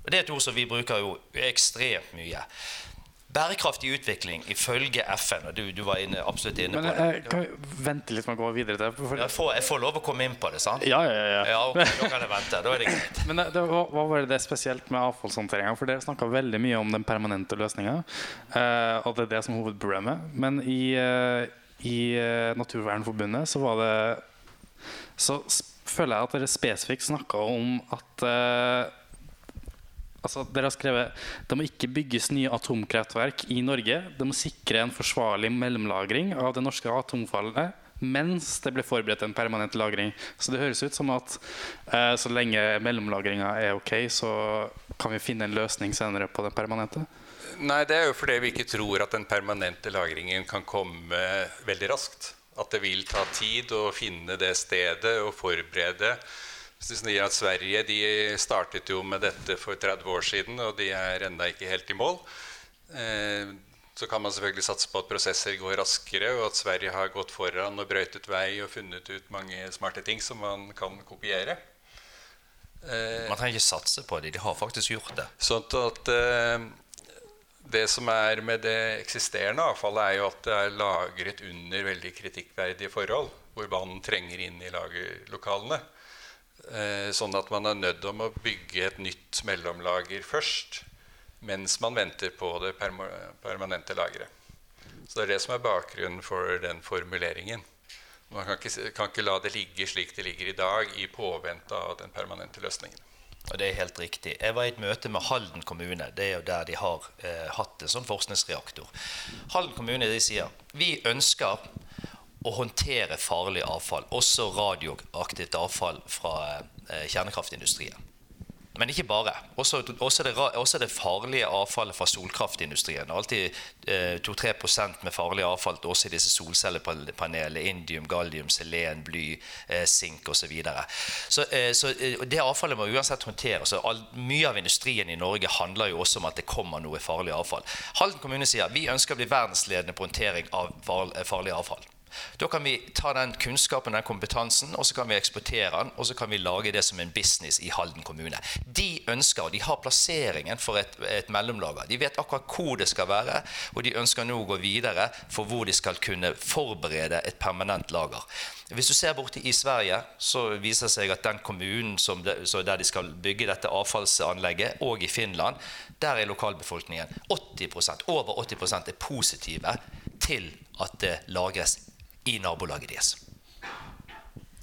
Det er et ord som vi bruker jo ekstremt mye. Bærekraftig utvikling ifølge FN og du, du var inne, absolutt inne Men, på det. Kan vi vente litt med å gå videre til for... jeg, får, jeg, får, lov å komme inn på det, sant? Ja, ja, ja. ja ok, Da kan jeg vente. Da er det greit. Men det, hva, hva var det spesielt med avfallshåndteringa? For dere snakka veldig mye om den permanente løsninga. Uh, og det er det som er hovedproblemet. Men i, uh, i uh, Naturvernforbundet så var det Så føler jeg at dere spesifikt snakka om at Altså, dere har skrevet det må ikke bygges nye atomkraftverk i Norge. Det må sikre en forsvarlig mellomlagring av det norske atomfallet mens det ble forberedt en permanent lagring. Så det høres ut som at eh, så lenge mellomlagringa er ok, så kan vi finne en løsning senere på den permanente. Nei, det er jo fordi vi ikke tror at den permanente lagringen kan komme veldig raskt. At det vil ta tid å finne det stedet og forberede at Sverige de startet jo med dette for 30 år siden, og de er ennå ikke helt i mål. Eh, så kan man selvfølgelig satse på at prosesser går raskere, og at Sverige har gått foran og brøytet vei og funnet ut mange smarte ting som man kan kopiere. Eh, man trenger ikke satse på det, de har faktisk gjort det. Sånn at eh, Det som er med det eksisterende avfallet, er jo at det er lagret under veldig kritikkverdige forhold, hvor vann trenger inn i lagerlokalene. Eh, sånn at man er nødt om å bygge et nytt mellomlager først, mens man venter på det permanente lageret. Så Det er det som er bakgrunnen for den formuleringen. Man kan ikke, kan ikke la det ligge slik det ligger i dag, i påvente av den permanente løsningen. Og Det er helt riktig. Jeg var i et møte med Halden kommune. Det er jo der de har eh, hatt en sånn forskningsreaktor. Halden kommune de sier vi ønsker å håndtere farlig avfall, også radioaktivt avfall fra eh, kjernekraftindustrien. Men ikke bare. Også, også, det, også det farlige avfallet fra solkraftindustrien. Alltid eh, 2-3 med farlig avfall også i disse solcellepanelene. Indium, gallium, selen, bly, eh, sink osv. Så, videre. så, eh, så eh, det avfallet må uansett håndteres. Mye av industrien i Norge handler jo også om at det kommer noe farlig avfall. Halden kommune sier vi ønsker å bli verdensledende på håndtering av farlig avfall. Da kan vi ta den kunnskapen den kompetansen, og så kan vi eksportere den, og så kan vi lage det som en business i Halden kommune. De ønsker, og de har plasseringen for et, et mellomlager. De vet akkurat hvor det skal være, og de ønsker nå å gå videre for hvor de skal kunne forberede et permanent lager. Hvis du ser borte i Sverige, så viser det seg at den kommunen de, der de skal bygge dette avfallsanlegget, og i Finland, der er lokalbefolkningen 80% over 80% er positive til at det lagres i nabolaget deres.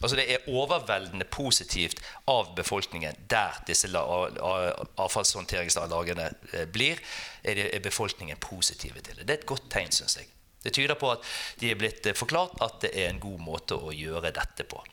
Altså Det er overveldende positivt av befolkningen der disse avfallshåndteringslagene eh, blir. Er befolkningen positive til det. Det er et godt tegn, syns jeg. Det tyder på at de er blitt eh, forklart at det er en god måte å gjøre dette på.